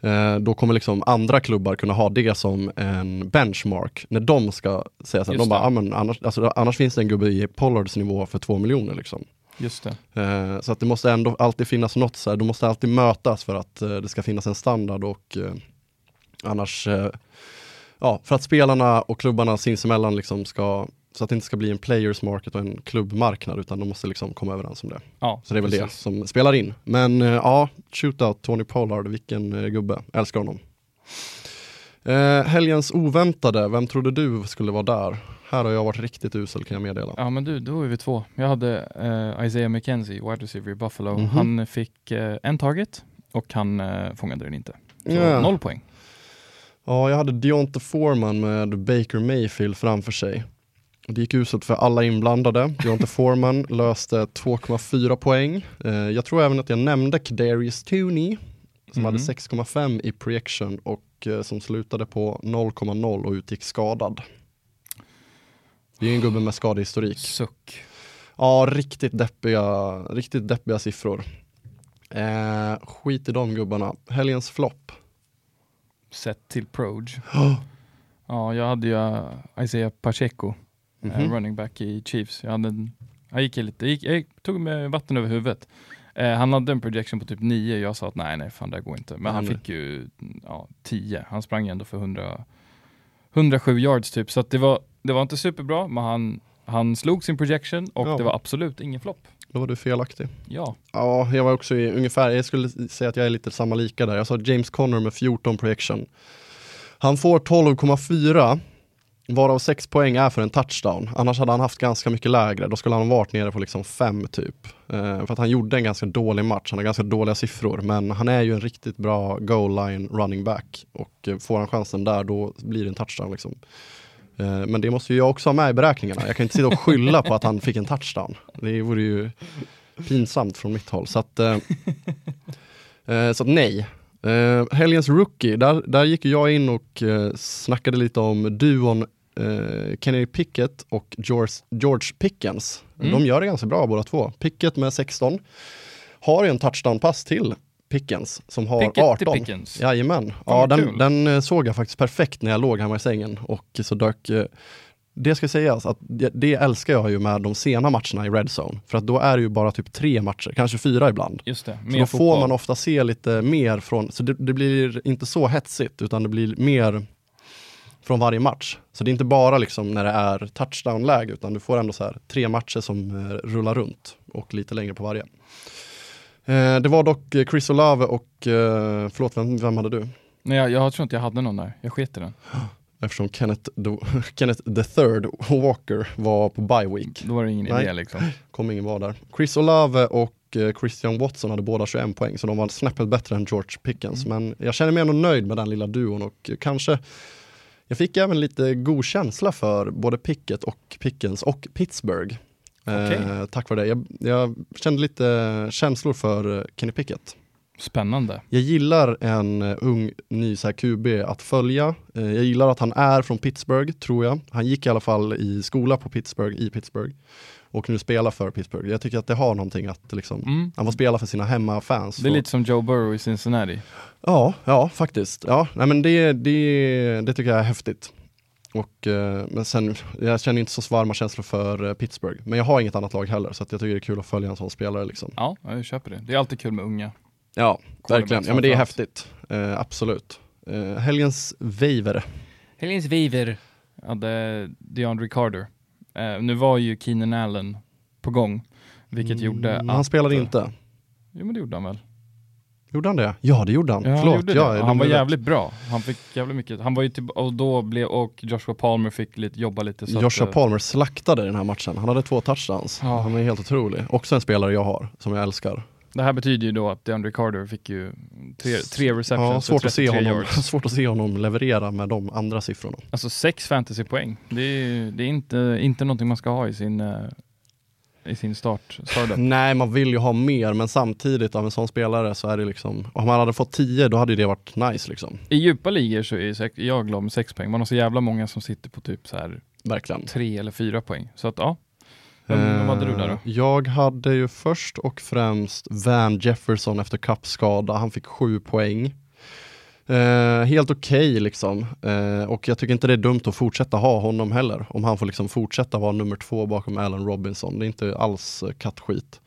eh, då kommer liksom andra klubbar kunna ha det som en benchmark när de ska säga så här, de bara. "Ah, men annars, alltså, annars finns det en gubbe i Pollards nivå för två miljoner liksom. Just det. Eh, så att det måste ändå alltid finnas något så här, de måste alltid mötas för att eh, det ska finnas en standard och eh, annars, ja, för att spelarna och klubbarna sinsemellan liksom ska, så att det inte ska bli en players market och en klubbmarknad utan de måste liksom komma överens om det. Ja, Så det är väl det precis. som spelar in. Men ja, shootout Tony Pollard, vilken gubbe, älskar honom. Eh, helgens oväntade, vem trodde du skulle vara där? Här har jag varit riktigt usel kan jag meddela. Ja men du, då är vi två. Jag hade eh, Isaiah McKenzie, wide receiver i Buffalo. Mhm. Han fick eh, en target och han eh, fångade den inte. Så Ja. noll poäng. Ja, jag hade Deonte Foreman med Baker Mayfield framför sig. Det gick uselt för alla inblandade. Deonte Foreman löste 2,4 poäng. Eh, jag tror även att jag nämnde Kadarius Tooney som Mhm. hade 6,5 i projection och som slutade på 0,0 och utgick skadad. Det är en gubbe med skadehistorik. Suck. Ja, riktigt deppiga, riktigt deppiga siffror. Eh, skit i de gubbarna. Helgens flopp. Sett till Proge. Ja, jag hade ju uh, Isaiah Pacheco, eh, Mhm. running back i Chiefs. Jag, hade en, jag gick lite, jag, gick, jag tog med vatten över huvudet. Eh, han hade en projection på typ 9, jag sa att nej, nej, fan det går inte. Men han fick ju ja, 10. Han sprang ju ändå för 100, 107 yards typ. Så det, var, det var inte superbra, men han, han slog sin projection och Ja. det var absolut ingen flopp. Då var du felaktig. Ja, Ja, jag var också i ungefär, jag skulle säga att jag är lite samma lika där. Jag sa James Conner med 14 projection. Han får 12,4 varav sex poäng är för en touchdown. Annars hade han haft ganska mycket lägre. Då skulle han varit nere på liksom fem typ. Eh, för att han gjorde en ganska dålig match. Han har ganska dåliga siffror. Men han är ju en riktigt bra goal line running back. Och eh, får han chansen där då blir det en touchdown. Liksom. Eh, men det måste ju jag också ha med i beräkningarna. Jag kan inte sitta och skylla på att han fick en touchdown. Det vore ju pinsamt från mitt håll. Så att, eh, eh, så att nej. Uh, helgens rookie, där, där gick jag in och uh, snackade lite om duon uh, Kenny Pickett och George, George Pickens. Mm. De gör det ganska bra båda två. Pickett med 16 har ju en touchdown-pass till Pickens som har Pickett 18. till Pickens. Jajamän. Ja, den, den eh, såg jag faktiskt perfekt när jag låg hemma i sängen och så dök eh, det ska sägas att det, det älskar jag ju med de sena matcherna i Red Zone. För att då är det ju bara typ tre matcher, kanske fyra ibland. Just det, Så då får fotboll. man ofta se lite mer från, så det, det blir inte så hetsigt utan det blir mer från varje match. Så det är inte bara liksom när det är touchdown-läge utan du får ändå så här tre matcher som eh, rullar runt och lite längre på varje. Eh, det var dock eh, Chris Olave och, eh, förlåt vem, vem hade du? Nej, jag, jag tror inte jag hade någon där. Jag sket i den. Eftersom Kenneth, the, Kenneth the third Walker var på bye week. Då var det ingen Nej. idé liksom. Kommer ingen vara där. Chris Olave och eh, Christian Watson hade båda 21 poäng, så de var snäppet bättre än George Pickens. Men jag känner mig ändå nöjd med den lilla duon och kanske jag fick även lite god känsla för både Pickett och Pickens och Pittsburgh. Eh, Okej. tack vare det. Jag, jag kände lite känslor för eh, Kenny Pickett. Spännande. Jag gillar en eh, ung ny så här, QB att följa. Eh, jag gillar att han är från Pittsburgh, tror jag. Han gick i alla fall i skola på Pittsburgh, i Pittsburgh. Och nu spelar för Pittsburgh. Jag tycker att det har någonting att liksom, Mm. han får spela för sina hemmafans. Det är Och- lite som Joe Burrow i Cincinnati. Ja, ja faktiskt. Ja, nej, men det, det, det tycker jag är häftigt. Och, eh, men sen, jag känner inte så varma känslor för eh, Pittsburgh. Men jag har inget annat lag heller, så att jag tycker det är kul att följa en sån spelare. Liksom. Ja, jag köper det. Det är alltid kul med unga. Ja, verkligen. Ja, men det är häftigt. Eh, absolut. Eh, helgens waiver. Helgens Viver hade DeAndre Carter. Eh, nu var ju Keenan Allen på gång, vilket gjorde Mm, att... Han spelade inte. Jo men det gjorde han väl? Gjorde han det? Ja, det gjorde han. Ja, han, Förlåt. gjorde ja, han var jävligt bra. Han fick jävligt mycket. Han var ju typ, och då blev, och Joshua Palmer fick lite, jobba lite så Joshua att, eh, Palmer slaktade den här matchen. Han hade två touchdowns. Ja. Han är helt otrolig. Också en spelare jag har, som jag älskar. Det här betyder ju då att DeAndre Carter fick ju tre, tre receptions Ja, svårt, att se 33 honom, yards. svårt att se honom leverera med de andra siffrorna. Alltså sex fantasypoäng. Det är, det är inte, inte någonting man ska ha i sin, eh, i sin start. Nej, man vill ju ha mer, men samtidigt av en sån spelare så är det liksom, om man hade fått 10 då hade ju det varit nice liksom. I djupa ligor så är jag glad med sex poäng. Man har så jävla många som sitter på typ så här Verkligen. tre eller fyra poäng. Så att ja. Vem, vem hade du där då? Eh, Jag hade ju först och främst Van Jefferson efter kappskada. Han fick sju poäng. Eh, helt okej liksom. Eh, och jag tycker inte det är dumt att fortsätta ha honom heller. Om han får liksom fortsätta vara nummer två bakom Allen Robinson. Det är inte alls uh, kattskit.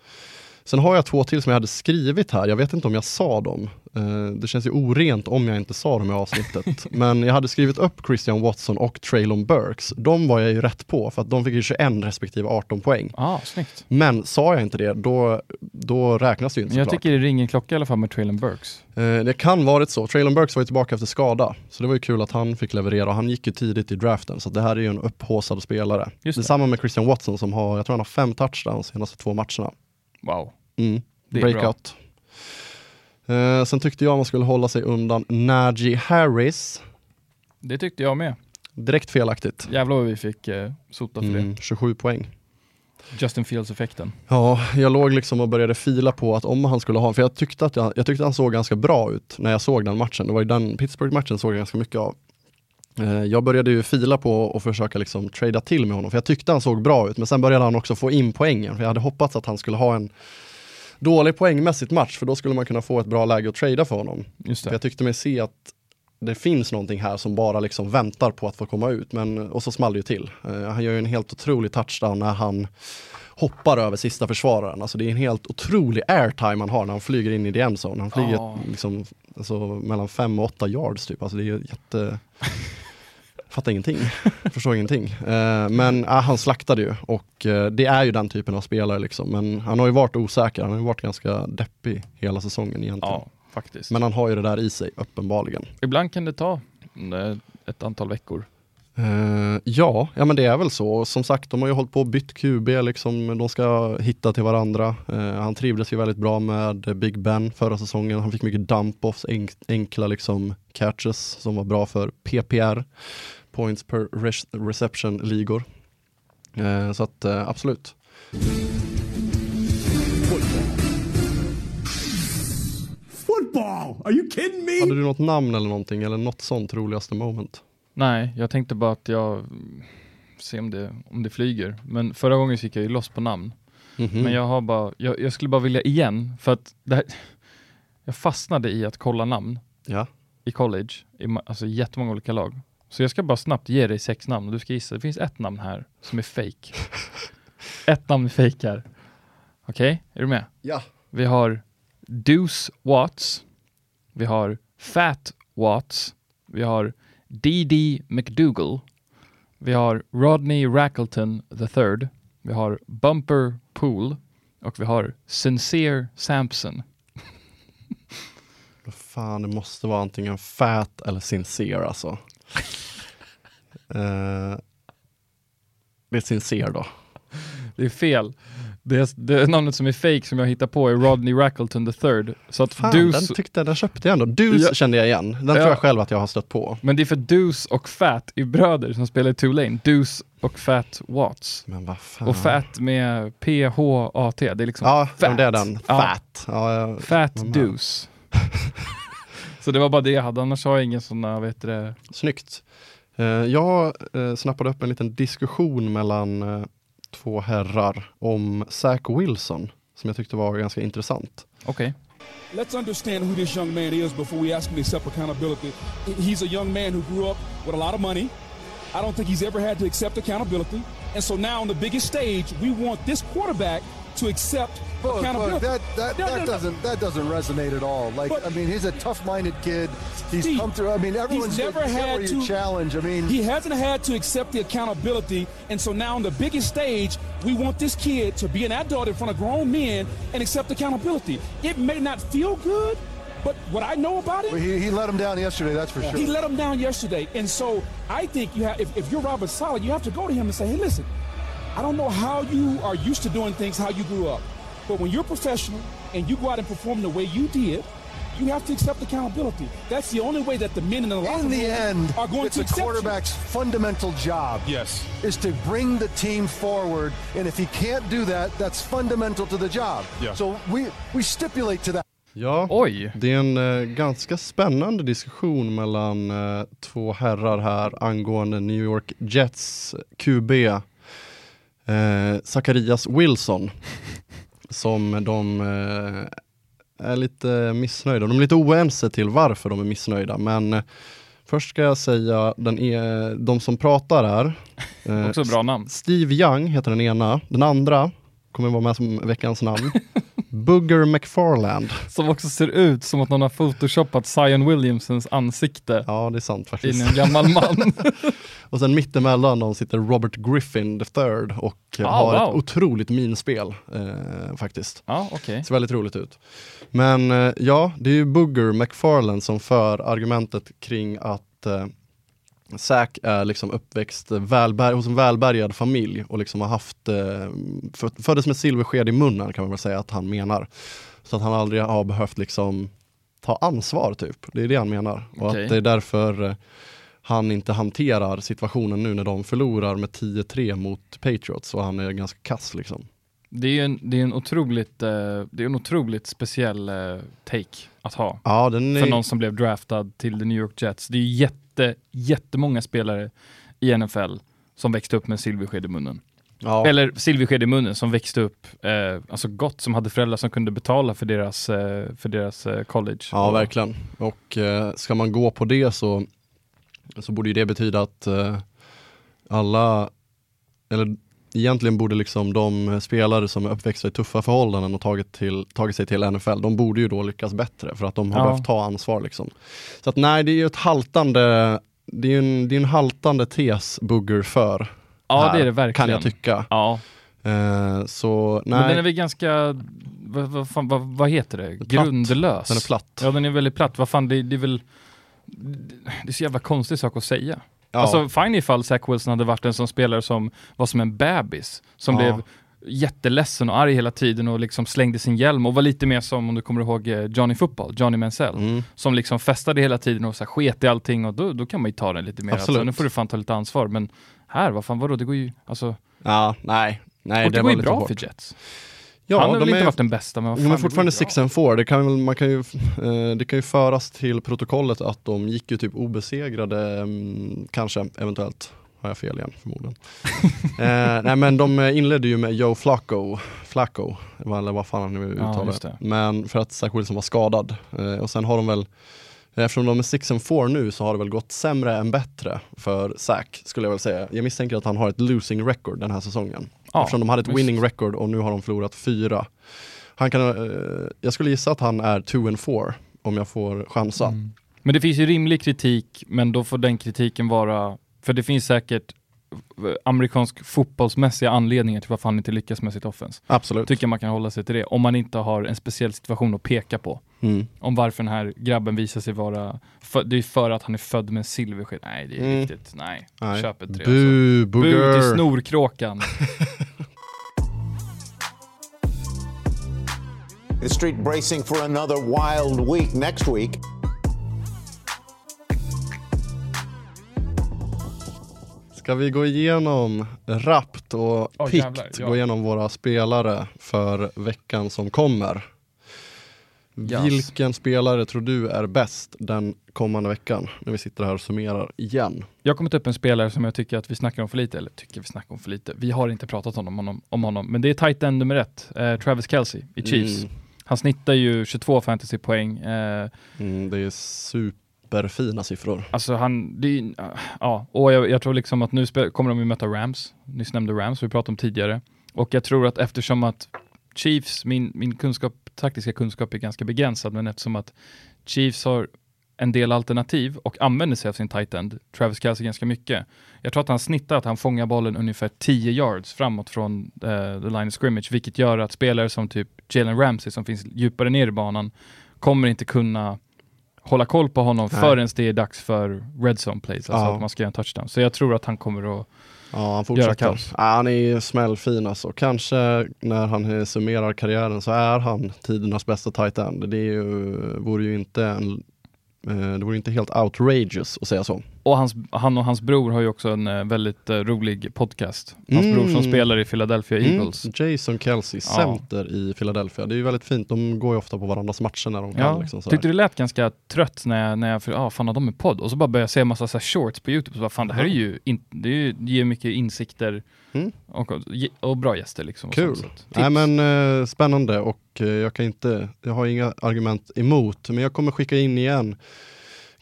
Sen har jag två till som jag hade skrivit här. Jag vet inte om jag sa dem. Eh, det känns ju orent om jag inte sa dem i avsnittet. Men jag hade skrivit upp Christian Watson och Traylon Burks. De var jag ju rätt på för att de fick ju 21 respektive 18 poäng. Ah, snyggt. Men sa jag inte det, då, då räknas det ju inte Jag såklart. tycker det ringer en klocka i alla fall med Traylon Burks. Eh, det kan varit så. Traylon Burks var ju tillbaka efter skada. Så det var ju kul att han fick leverera. Han gick ju tidigt i draften, så det här är ju en upphaussad spelare. Just det. Detsamma med Christian Watson som har, jag tror han har fem touchdowns de senaste två matcherna. Wow. Mm. Det Breakout. Eh, sen tyckte jag man skulle hålla sig undan Najee Harris. Det tyckte jag med. Direkt felaktigt. Jävlar vad vi fick eh, sota för Mm, 27 poäng. det. Justin Fields-effekten. Ja, jag låg liksom och började fila på att om han skulle ha, för jag tyckte att jag, jag tyckte han såg ganska bra ut när jag såg den matchen. Det var ju den Pittsburgh-matchen såg jag ganska mycket av. Eh, Jag började ju fila på och försöka liksom trada till med honom, för jag tyckte han såg bra ut, men sen började han också få in poängen, för jag hade hoppats att han skulle ha en dålig poängmässigt match, för då skulle man kunna få ett bra läge att trada för honom. Just För jag tyckte mig se att det finns någonting här som bara liksom väntar på att få komma ut, men, och så small det ju till. Eh, han gör ju en helt otrolig touchdown när han hoppar över sista försvararen. Alltså det är en helt otrolig airtime han har när han flyger in i the endzone. Han flyger Ja. liksom, alltså, mellan fem och åtta yards typ. Alltså det är jätte... Fattar ingenting, förstår ingenting. Eh, men äh, han slaktade ju och eh, det är ju den typen av spelare liksom. Men han har ju varit osäker, han har ju varit ganska deppig hela säsongen egentligen. Ja, faktiskt. Men han har ju det där i sig, uppenbarligen. Ibland kan det ta eh, ett antal veckor. Eh, ja, ja men det är väl så. Som sagt, de har ju hållit på och bytt QB, liksom, de ska hitta till varandra. Eh, han trivdes ju väldigt bra med Big Ben förra säsongen. Han fick mycket dump-offs, enk enkla liksom catches som var bra för PPR, points per reception-ligor. Eh, så att eh, absolut. Football! Are you kidding me? Hade du något namn eller någonting, eller något sånt roligaste moment? Nej, jag tänkte bara att jag ser om det, om det flyger. Men förra gången så gick jag ju loss på namn. Mhm. Men jag har bara, jag, jag skulle bara vilja igen, för att det här, jag fastnade i att kolla namn Ja, i college, i alltså jättemånga olika lag. Så jag ska bara snabbt ge dig sex namn och du ska gissa. Det finns ett namn här som är fake. ett namn är fake här. Okej, är du med? ja. Vi har Deuce Watts. Vi har Fat Watts. Vi har D.D. McDougall. Vi har Rodney Rackleton III. Vi har Bumper Pool. Och vi har Sincere Sampson. Fan, det måste vara antingen fat eller sincere alltså. Eh, det är sincere då. Det är fel. Det, det namnet som är fake som jag hittar på är Rodney Rackleton III. Så att Fan, Deuce, den tyckte den köpte jag ändå. Deuce Ja. kände jag igen. Den Ja. tror jag själv att jag har stött på. men det är för Deuce och Fat är bröder som spelar i Tulane. Deuce och Fat Watts. Men vad fan. Och Fat med P-H-A-T. Det är liksom Ja, fat. det är den. Ja. Fat. Ja, jag- Fat. Deuce. Så det var bara det jag hade, annars har jag inga sådana, vet du det. Snyggt. Eh, jag eh, snappade upp en liten diskussion mellan eh, två herrar om Zach Wilson som jag tyckte var ganska intressant. Okej. Let's understand who this young man is before we ask him to accept accountability. He's a young man who grew up with a lot of money. I don't think he's ever had to accept accountability. And so now on the biggest stage, we want this quarterback to accept Look, accountability. look, that that, No, that no, no. doesn't that doesn't resonate at all. Like But- I mean, he's a tough-minded kid. He's Steve, come through. I mean, everyone's never had to- challenge. I mean, He hasn't had to accept the accountability, and so now on the biggest stage, we want this kid to be an adult in front of grown men and accept accountability. It may not feel good, but what I know about it, well, he, he let him down yesterday. That's for He sure. He let him down yesterday, and so I think you have. If, if you're Robert Sala, you have to go to him and say, "Hey, listen, I don't know how you are used to doing things, how you grew up, but when you're professional and you go out and perform the way you did, you have to accept accountability. That's the only way that the men in the locker In the room end, are going it's to a accept you. quarterback's fundamental job. Yes. Is to bring the team forward, and if he can't do that, that's fundamental to the job. Yeah. So we we stipulate to that. Ja, Oj. det är en eh, ganska spännande diskussion mellan eh, två herrar här angående New York Jets QB eh, Zacharias Wilson som de eh, är lite missnöjda. De är lite oense till varför de är missnöjda men eh, först ska jag säga den är, de som pratar här. eh, Också bra namn. Steve Young heter den ena, den andra kommer vara med som veckans namn. Booger McFarland. Som också ser ut som att någon har photoshopat Zion Williamsons ansikte Ja, det är sant in faktiskt. i en gammal man. Och sen mittemellan dem sitter Robert Griffin the third och Ah, har wow. ett otroligt minspel eh, faktiskt. ja, okej. Ser väldigt roligt ut. Men eh, ja, det är ju Booger McFarland som för argumentet kring att eh, Zack är liksom uppväxt välbär hos en välbärgad familj och liksom har haft, eh, för, föddes med silversked i munnen kan man väl säga att han menar. Så att han aldrig har behövt liksom ta ansvar typ. Det är det han menar. Och Okej. att det är därför eh, han inte hanterar situationen nu när de förlorar med 10-3 mot Patriots och han är ganska kass liksom. Det är en, det är en otroligt, eh, det är en otroligt speciell take att ha. Ja, är... För någon som blev draftad till the New York Jets. Det är jätte, jättemånga spelare i NFL som växte upp med silversked i munnen. ja. Eller silversked i munnen som växte upp, eh, alltså gott, som hade föräldrar som kunde betala för deras, eh, för deras eh, college. Ja, verkligen. Och eh, ska man gå på det så, så borde ju det betyda att eh, alla, eller egentligen borde liksom de spelare som är uppväxta i tuffa förhållanden och tagit, till, tagit sig till NFL, de borde ju då lyckas bättre för att de har Ja. behövt ta ansvar liksom. Så att nej, det är ju ett haltande, det är en, det är en haltande tes Bugger för. Ja, här, det är det verkligen. Kan jag tycka. Ja, Eh, så nej, men den är väl ganska, vad, vad, fan, vad, vad heter det? Platt. Grundlös. den är platt. Ja, den är väldigt platt. Vad fan, det, det är väl, det är så jävla konstig sak att säga. Ja. Alltså fine ifall Zach Wilson hade varit en sån spelare som var som en bebis, som Ja. blev jätteledsen och arg hela tiden och liksom slängde sin hjälm och var lite mer som, om du kommer ihåg eh, Johnny Football, Johnny Mansell, Mm. som liksom festade hela tiden och så här sket i allting och då, då kan man ju ta den lite mer. Absolut. Alltså, nu får du fan ta lite ansvar, men här, vad fan vadå, det går ju, alltså, Ja, nej. nej och det, går var ju lite bra hårt. för Jets. Ja, Han har de väl inte är, varit den bästa, men vad de fan, är det går fortfarande. 6 and 4. Det kan, man kan ju, eh, det kan ju föras till protokollet att de gick ju typ obesegrade, mm, kanske, eventuellt. Har jag fel igen förmodligen. eh, nej men de inledde ju med Joe Flacco, Flacco eller vad fan han nu Ja, uttalar det. Men för att Zach Wilson var skadad. Eh, och sen har de väl, eftersom de är 6 and 4 nu så har det väl gått sämre än bättre för Zach skulle jag väl säga. Jag misstänker att han har ett losing record den här säsongen. Ja, eftersom de hade ett visst. winning record och nu har de förlorat fyra. Han kan, eh, jag skulle gissa att han är 2 and 4 om jag får chansa. Mm. Men det finns ju rimlig kritik, men då får den kritiken vara, för det finns säkert amerikansk fotbollsmässiga anledningar till varför han inte lyckas med sitt offens. Absolut. Tycker man kan hålla sig till det, om man inte har en speciell situation att peka på. Mm. Om varför den här grabben visar sig vara, för, det är för att han är född med en silversked. Nej, det är Mm. riktigt, nej. Nej. Köp ett tre alltså. Bu, Bu booger. till snorkråkan. The street bracing for another wild week next week. Ska vi gå igenom rappt och Åh, pikt, jävlar, ja. gå igenom våra spelare för veckan som kommer. Yes. Vilken spelare tror du är bäst den kommande veckan? När vi sitter här och summerar igen. Jag har kommit upp en spelare som jag tycker att vi snackar om för lite, eller tycker vi snackar om för lite. Vi har inte pratat om honom, om honom men det är tight end nummer ett, eh, Travis Kelce i Chiefs. Mm. Han snittar ju 22 fantasypoäng. Eh, Mm, det är superfina siffror. alltså han, det är, ju- ah, ja, och jag, jag tror liksom att nu kommer de ju möta Rams, nyss nämnde Rams, vi pratade om tidigare. Och jag tror att eftersom att Chiefs, min, min kunskap, taktiska kunskap är ganska begränsad, men eftersom att Chiefs har en del alternativ och använder sig av sin tight end, Travis Kelce ganska mycket. Jag tror att han snittar att han fångar bollen ungefär 10 yards framåt från uh, the line of scrimmage, vilket gör att spelare som typ Jalen Ramsey som finns djupare ner i banan kommer inte kunna hålla koll på honom Nej. förrän det är dags för red zone plays, alltså Ja. att man ska göra en touchdown. Så jag tror att han kommer att Ja, han Göra fortsätter. kaos. Ja, han är ju smällfin alltså. Kanske när han eh, summerar karriären så är han tidernas bästa tight end. Det är ju, vore ju inte en, eh, det vore inte helt outrageous att säga så. Och hans, han och hans bror har ju också en eh, väldigt eh, rolig podcast. Hans Mm. bror som spelar i Philadelphia Eagles. Mm, Jason Kelsey, Ja. center i Philadelphia. Det är ju väldigt fint. De går ju ofta på varandras matcher när de kan. Ja, Liksom, sådär. tyckte det lät ganska trött när jag, när jag för, ah, fan har de en podd? Och så bara började jag se en massa så shorts på Youtube, så bara, fan det här är ju, in, det är ju, det ger mycket insikter Mm. och, och bra gäster liksom. Kul. tips. Nej men eh, spännande och eh, jag kan inte, jag har inga argument emot, men jag kommer skicka in igen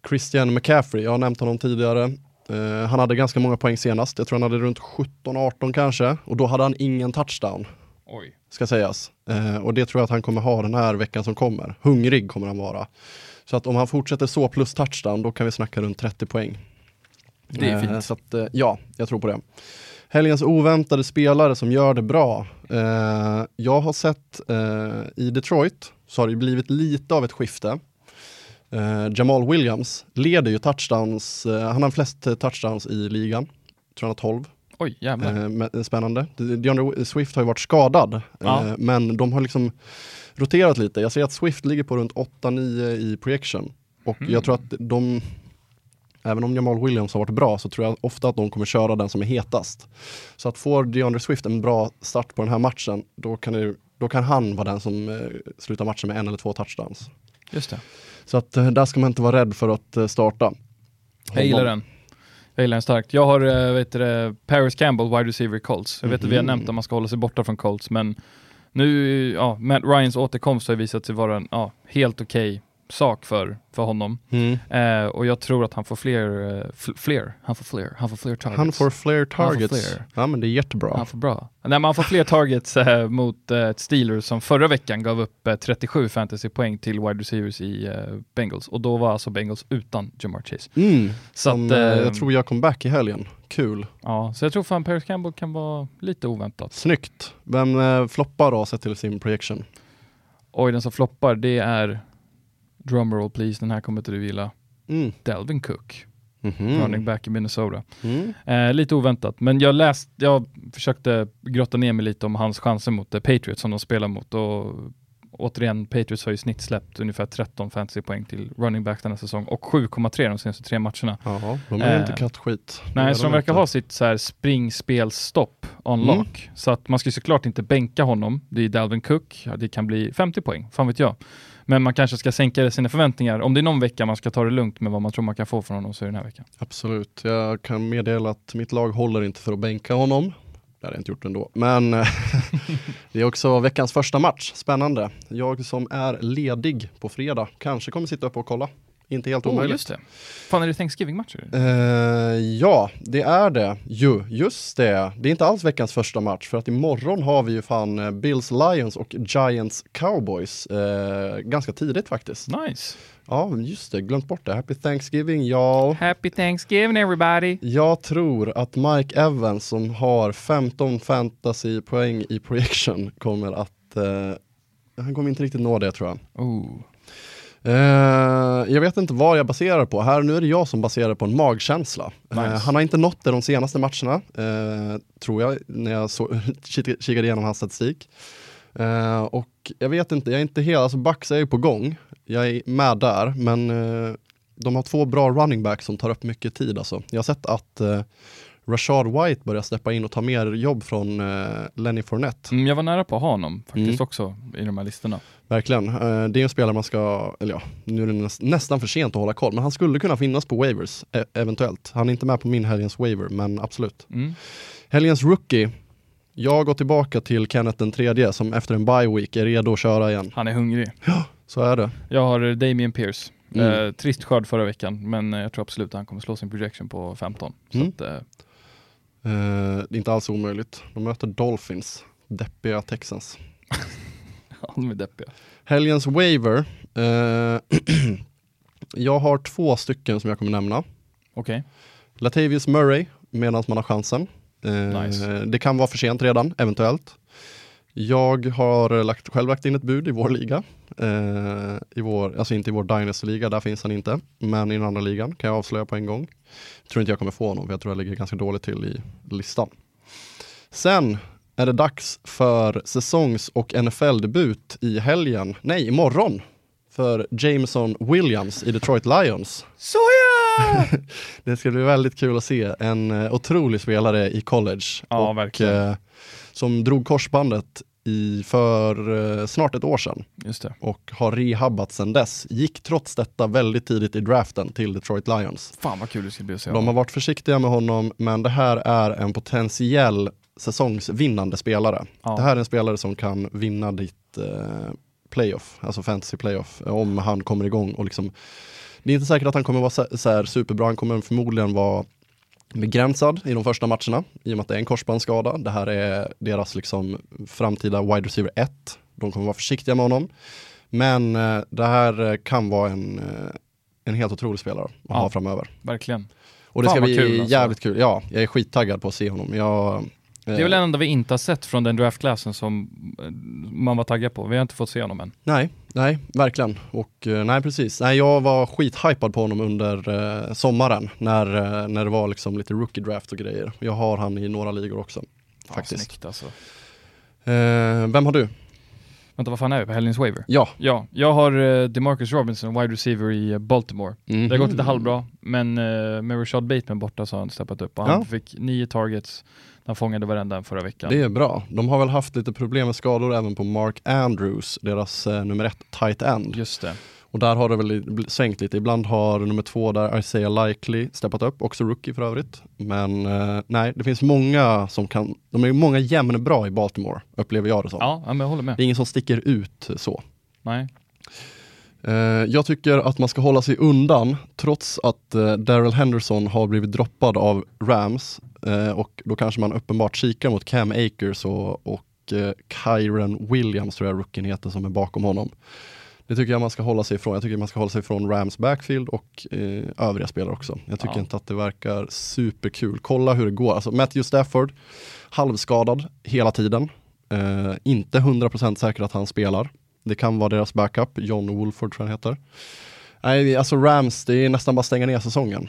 Christian McCaffrey, jag har nämnt honom tidigare. Eh, han hade ganska många poäng senast, jag tror han hade runt 17-18 kanske, och då hade han ingen touchdown, Oj. ska sägas. Eh, och det tror jag att han kommer ha den här veckan som kommer. Hungrig kommer han vara. Så att om han fortsätter så plus touchdown, då kan vi snacka runt 30 poäng. Det är Eh, fint. Så att, ja, jag tror på det. Helgens oväntade spelare som gör det bra. Jag har sett i Detroit så har det blivit lite av ett skifte. Eh, Jamal Williams leder ju touchdowns, eh, han har flest eh, touchdowns i ligan. Tror han har 12. Oj, jävlar. Eh, men- spännande. DeAndre Swift har ju varit skadad, Ja. eh, men de har liksom roterat lite. Jag ser att Swift ligger på runt 8-9 i projection. Och Mm. jag tror att de, även om Jamal Williams har varit bra, så tror jag ofta att de kommer köra den som är hetast. Så att får DeAndre Swift en bra start på den här matchen, då kan, det, då kan han vara den som eh, slutar matchen med en eller två touchdowns. Just det. Så att eh, där ska man inte vara rädd för att eh, starta. Jag gillar den. Jag gillar den starkt. Jag har, äh, vet du, Paris Campbell, wide receiver Colts. Jag vet att vi har Mhm. nämnt att man ska hålla sig borta från Colts, men nu, ja, Matt Ryans återkomst har visat sig vara en ja, helt okej sak för, för honom. Mm. Eh, och jag tror att han får fler, eh, fl- fler, han får fler, han får fler targets. Han får fler Han får targets. fler. Ja men det är jättebra. Han får bra. Nej, men han får fler targets eh, mot eh, Steelers som förra veckan gav upp eh, 37 fantasypoäng till wide receivers i eh, Bengals. Och då var alltså Bengals utan Jamar Chase. Mm. Så Som, att, eh, eh, jag tror jag kom back i helgen. Kul. Ja, så jag tror fan Paris Campbell kan vara lite oväntat. Snyggt. Vem eh, floppar då sett till sin projection? Oj, den som floppar, det är drumroll please, den här kommer inte du gilla. Mm. Delvin Cook. Mhm. running back i Minnesota. Mm. Eh, lite oväntat, men jag läst, jag försökte grotta ner mig lite om hans chanser mot eh, Patriots som de spelar mot och återigen, Patriots har ju snitt släppt ungefär 13 fantasypoäng till running back den här säsongen och 7,3 de senaste tre matcherna. Ja, de är Eh, inte kattskit. Nej, så de verkar inte. ha sitt så här springspelstopp on Mm. lock. Så att man ska såklart inte bänka honom. Det är Dalvin Cook, det kan bli 50 poäng, fan vet jag. Men man kanske ska sänka sina förväntningar. Om det är någon vecka man ska ta det lugnt med vad man tror man kan få från honom så är det den här veckan. Absolut, jag kan meddela att mitt lag håller inte för att bänka honom. Det hade jag inte gjort ändå. Men eh, det är också veckans första match, spännande. Jag som är ledig på fredag kanske kommer sitta upp och kolla. Inte helt Oh, omöjligt. just det. Fan, är det Thanksgiving-matcher? Eh, ja, det är det ju. Just det. Det är inte alls veckans första match för att imorgon har vi ju fan eh, Bills Lions och Giants Cowboys. Eh, ganska tidigt faktiskt. Nice. Ja, just det. Glömt bort det. Happy Thanksgiving, ja. Happy Thanksgiving everybody! Jag tror att Mike Evans som har 15 fantasypoäng i projection kommer att eh, han kommer inte riktigt nå det tror jag. Oh. Eh, jag vet inte vad jag baserar på. Här nu är det jag som baserar på en magkänsla. Eh, Nice. han har inte nått det de senaste matcherna, eh, tror jag, när jag så, kik- kikade igenom hans statistik. Och jag vet inte, jag är inte helt, alltså Bucks är ju på gång. Jag är med där, men de har två bra running backs som tar upp mycket tid alltså. Jag har sett att eh, Rashad White börjar steppa in och ta mer jobb från eh, Lenny Fournette. Mm, jag var nära på att ha honom faktiskt Mm. också i de här listorna. Verkligen. Eh, det är en spelare man ska, eller ja, nu är det näs- nästan för sent att hålla koll, men han skulle kunna finnas på waivers, e- eventuellt. Han är inte med på min helgens waiver, men absolut. Mm. Helgens rookie, jag går tillbaka till Kenneth den tredje som efter en bye week är redo att köra igen. Han är hungrig. Så är det. Jag har eh, Damien Pierce. Mm. Eh, trist skörd förra veckan, men eh, jag tror absolut att han kommer slå sin projection på 15. Så Mm. att, eh, Eh, det är inte alls omöjligt. De möter Dolphins, deppiga Texans. ja, de är deppiga. Helgens waiver, eh, jag har två stycken som jag kommer nämna. Okej. Latavius Murray medan man har chansen. Eh, Nice. Det kan vara för sent redan, eventuellt. Jag har lagt, själv lagt in ett bud i vår liga. Eh, i vår, alltså inte i vår Dynasty-liga, där finns han inte. Men i den andra ligan kan jag avslöja på en gång. Tror inte jag kommer få honom, för jag tror jag ligger ganska dåligt till i listan. Sen är det dags för säsongs och NFL-debut i helgen, nej imorgon, för Jameson Williams i Detroit Lions. Soja! Det ska bli väldigt kul att se en eh, otrolig spelare i college. Ja, och, verkligen. eh, som drog korsbandet i, för eh, snart ett år sedan och har rehabbat sedan dess. Gick trots detta väldigt tidigt i draften till Detroit Lions. Fan vad kul det ska bli att se De har varit försiktiga med honom, men det här är en potentiell säsongsvinnande spelare. Ja. Det här är en spelare som kan vinna ditt eh, playoff, alltså fantasy playoff, eh, om han kommer igång och liksom det är inte säkert att han kommer vara så, så superbra, han kommer förmodligen vara begränsad i de första matcherna i och med att det är en korsbandsskada. Det här är deras liksom framtida wide receiver 1. De kommer vara försiktiga med honom. Men eh, det här kan vara en, eh, en helt otrolig spelare att Ja. ha framöver. Verkligen. Och det Fan ska bli kul, alltså. jävligt kul. Ja, jag är skittaggad på att se honom. Jag, Det är väl det enda vi inte har sett från den draftklassen som eh, man var taggad på. Vi har inte fått se honom än. Nej, nej, verkligen. Och eh, nej, precis. Nej, jag var skithypad på honom under eh, sommaren när, eh, när det var liksom lite rookie draft och grejer. Jag har han i några ligor också. Ja, Faktiskt. snyggt alltså. Eh, vem har du? Vänta, vad fan är vi på helgens waiver? Ja. Ja, jag har DeMarcus Robinson, wide receiver i eh, Baltimore. Det har gått lite halvbra, men med Rashad Bateman borta så har han steppat upp och han Ja. fick nio targets. Han fångade varenda en förra veckan. Det är bra. De har väl haft lite problem med skador även på Mark Andrews, deras eh, nummer ett tight end. Just det. Och där har det väl svängt lite. Ibland har nummer två där, Isaiah Likely, steppat upp, också rookie för övrigt. Men eh, nej, det finns många som kan, de är många jämnbra i Baltimore, upplever jag det som. Ja, men jag håller med. Det är ingen som sticker ut så. Nej. Eh, jag tycker att man ska hålla sig undan trots att uh, Daryl Henderson har blivit droppad av Rams eh, och då kanske man uppenbart kikar mot Cam Akers och, och Kyron Williams tror jag rookien heter som är bakom honom. Det tycker jag man ska hålla sig ifrån. Jag tycker man ska hålla sig ifrån Rams backfield och eh, övriga spelare också. Jag tycker Ja. inte att det verkar superkul. Kolla hur det går. Alltså Matthew Stafford, halvskadad hela tiden. Eh, inte 100% säker att han spelar. Det kan vara deras backup, John Wolford tror jag han heter. Nej, alltså Rams, det är nästan bara stänga ner säsongen.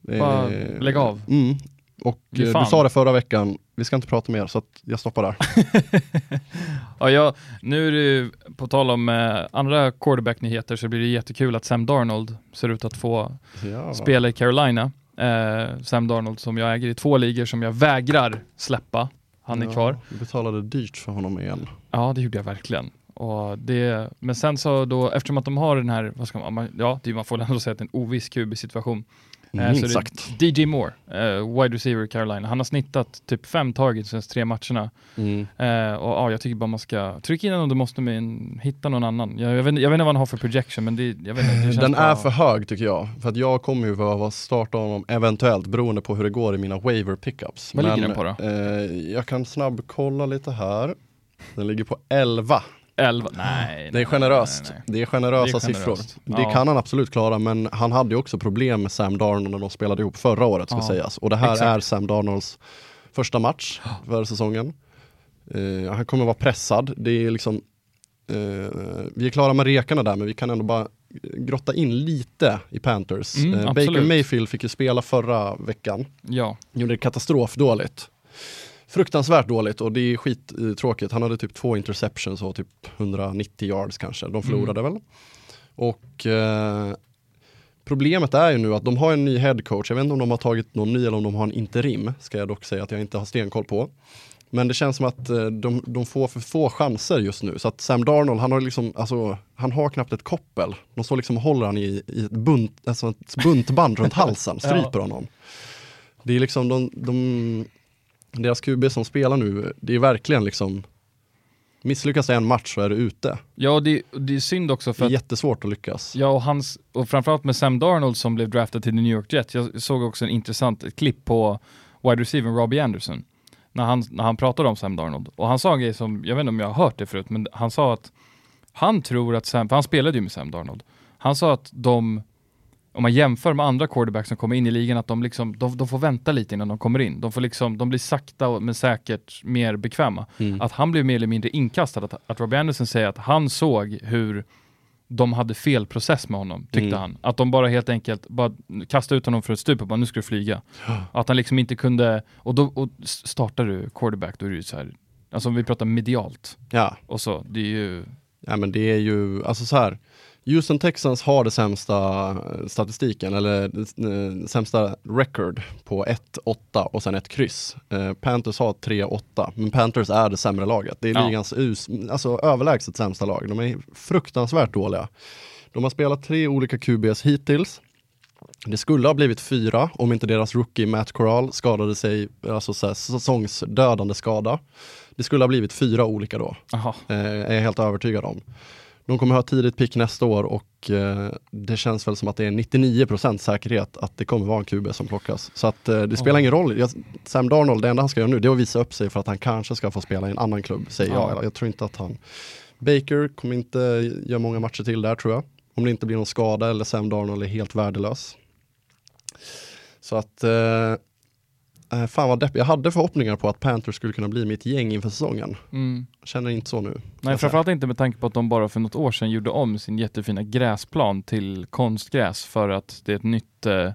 Bara Eh, lägg av. Mm. Och eh, du sa det förra veckan, vi ska inte prata mer så att jag stoppar där. Ja, jag, nu är det ju, på tal om eh, andra quarterback-nyheter så blir det jättekul att Sam Darnold ser ut att få Ja. spela i Carolina. Eh, Sam Darnold som jag äger i två ligor som jag vägrar släppa. Han är Ja, kvar. Du betalade dyrt för honom igen. Ja, det gjorde jag verkligen. Och det, men sen så då, eftersom att de har den här, vad ska man, man ja, man får ändå säga att det är en oviss QB-situation. Eh, det sagt. är DJ Moore, eh, wide receiver Carolina. Han har snittat typ fem targets de tre matcherna. Mm. Eh, och ja, jag tycker bara man ska trycka in den om du måste en, hitta någon annan. Jag, jag, vet, jag vet inte vad han har för projection, men det, jag vet inte, det Den bara, är för hög tycker jag. För att jag kommer ju behöva starta honom eventuellt beroende på hur det går i mina waiver pickups. Vad ligger Men, den på då? Eh, jag kan snabbkolla lite här. Den ligger på 11. 11, nej. Det är generöst. nej, nej. Det är generösa Det är siffror. Det Ja. kan han absolut klara, men han hade ju också problem med Sam Darnold när de spelade ihop förra året ska Ja. sägas. Och det här Exakt. är Sam Darnolds första match för säsongen. Eh, han kommer vara pressad. Det är liksom, eh, vi är klara med rekarna där, men vi kan ändå bara grotta in lite i Panthers. Mm, eh, Baker. Mayfield fick ju spela förra veckan. Ja, Gjorde det katastrofdåligt. Fruktansvärt dåligt och det är skittråkigt. Han hade typ två interceptions och typ 190 yards kanske. De förlorade väl. Och eh, problemet är ju nu att de har en ny headcoach. Jag vet inte om de har tagit någon ny eller om de har en interim. Ska jag dock säga att jag inte har stenkoll på. Men det känns som att eh, de, de får för få chanser just nu. Så att Sam Darnold, han har liksom, alltså, han har knappt ett koppel. De står liksom och håller han i, i ett, bunt, alltså ett buntband runt halsen, stryper honom. Det är liksom de, de, deras QB som spelar nu, det är verkligen liksom Misslyckas det en match så är du ute. ja det, det är synd också Det för är att jättesvårt att lyckas. Ja, och, hans, och framförallt med Sam Darnold som blev draftad till New York Jets. Jag såg också en intressant klipp på wide receiver Robbie Anderson. När han, när han pratade om Sam Darnold. Och han sa en grej som, jag vet inte om jag har hört det förut, men han sa att han tror att Sam, för han spelade ju med Sam Darnold. Han sa att de, om man jämför med andra quarterbacks som kommer in i ligan, att de, liksom, de, de får vänta lite innan de kommer in. De, får liksom, de blir sakta och- men säkert mer bekväma. Mm. Att han blev mer eller mindre inkastad. Att, att Robbie Anderson säger att han såg hur de hade fel process med honom, tyckte Mm. han. Att de bara helt enkelt bara kastade ut honom från ett stup och bara nu ska du flyga. Att han liksom inte kunde, och då och startar du quarterback, då är det ju så här, alltså om vi pratar medialt, Ja. och så, det är ju, ja, men det är ju, alltså så här. Houston Texans har det sämsta eh, statistiken, eller eh, sämsta record på 1-8 och sen ett kryss. Eh, Panthers har 3-8, men Panthers är det sämre laget. Det är Ja. ligans us, alltså överlägset sämsta lag. De är fruktansvärt dåliga. De har spelat tre olika QBs hittills. Det skulle ha blivit fyra om inte deras rookie Matt Corral skadade sig, alltså så här, säsongsdödande skada. Det skulle ha blivit fyra olika då, eh, är jag helt övertygad om. De kommer ha tidigt pick nästa år och eh, det känns väl som att det är 99% säkerhet att det kommer vara en QB som plockas. Så att eh, det spelar ingen roll. Jag, Sam Darnold, det enda han ska göra nu det är att visa upp sig för att han kanske ska få spela i en annan klubb, säger Ja. jag. Jag tror inte att han... Baker kommer inte göra många matcher till där tror jag. Om det inte blir någon skada eller Sam Darnold är helt värdelös. Så att, eh, eh, fan vad deppigt. Jag hade förhoppningar på att Panthers skulle kunna bli mitt gäng inför säsongen. mm. Känner inte så nu. Nej, framförallt inte med tanke på att de bara för något år sedan gjorde om sin jättefina gräsplan till konstgräs för att det är ett nytt eh,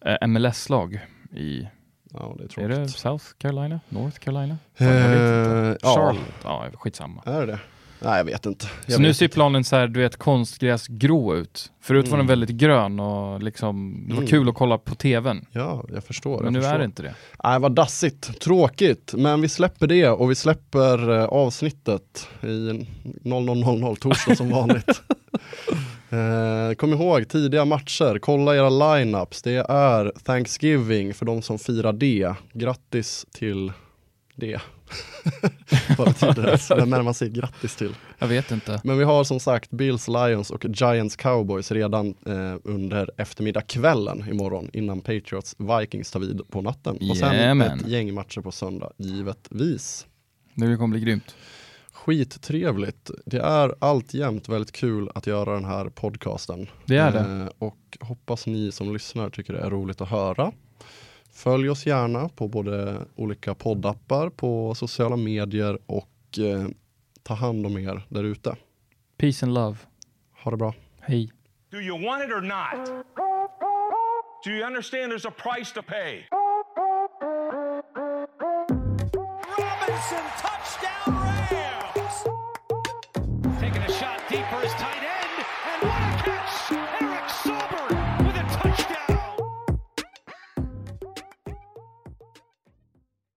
eh, MLS-lag i, Ja, det är är det South Carolina? North Carolina? Eh, ja, Charlotte? Ja, skitsamma. är det? Nej, jag vet inte. Jag Så nu vet ser inte. planen så här, du vet konstgräsgrå ut. Förut var den Mm. väldigt grön och liksom, det var Mm. kul att kolla på tvn. Ja, jag förstår. Men jag nu förstår. är det inte det. Nej, vad dassigt. Tråkigt. Men vi släpper det och vi släpper eh, avsnittet i 00.00 torsdag som vanligt. Eh, kom ihåg tidiga matcher, kolla era lineups. Det är Thanksgiving för de som firar det. Grattis till det. betyder det? Vem är det man säger grattis till? Jag vet inte. Men vi har som sagt Bills, Lions och Giants Cowboys redan eh, under eftermiddagskvällen imorgon innan Patriots Vikings tar vid på natten. Och sen Jajamän. ett gäng matcher på söndag, givetvis. Nu kommer bli grymt. Skittrevligt. Det är alltjämt väldigt kul att göra den här podcasten. Det är det. Eh, och hoppas ni som lyssnar tycker det är roligt att höra. Följ oss gärna på både olika poddappar, på sociala medier och eh, ta hand om er där ute. Peace and love. Ha det bra. Hej. Do you want it or not? Do you understand there's a price to pay? Robinson, touchdown!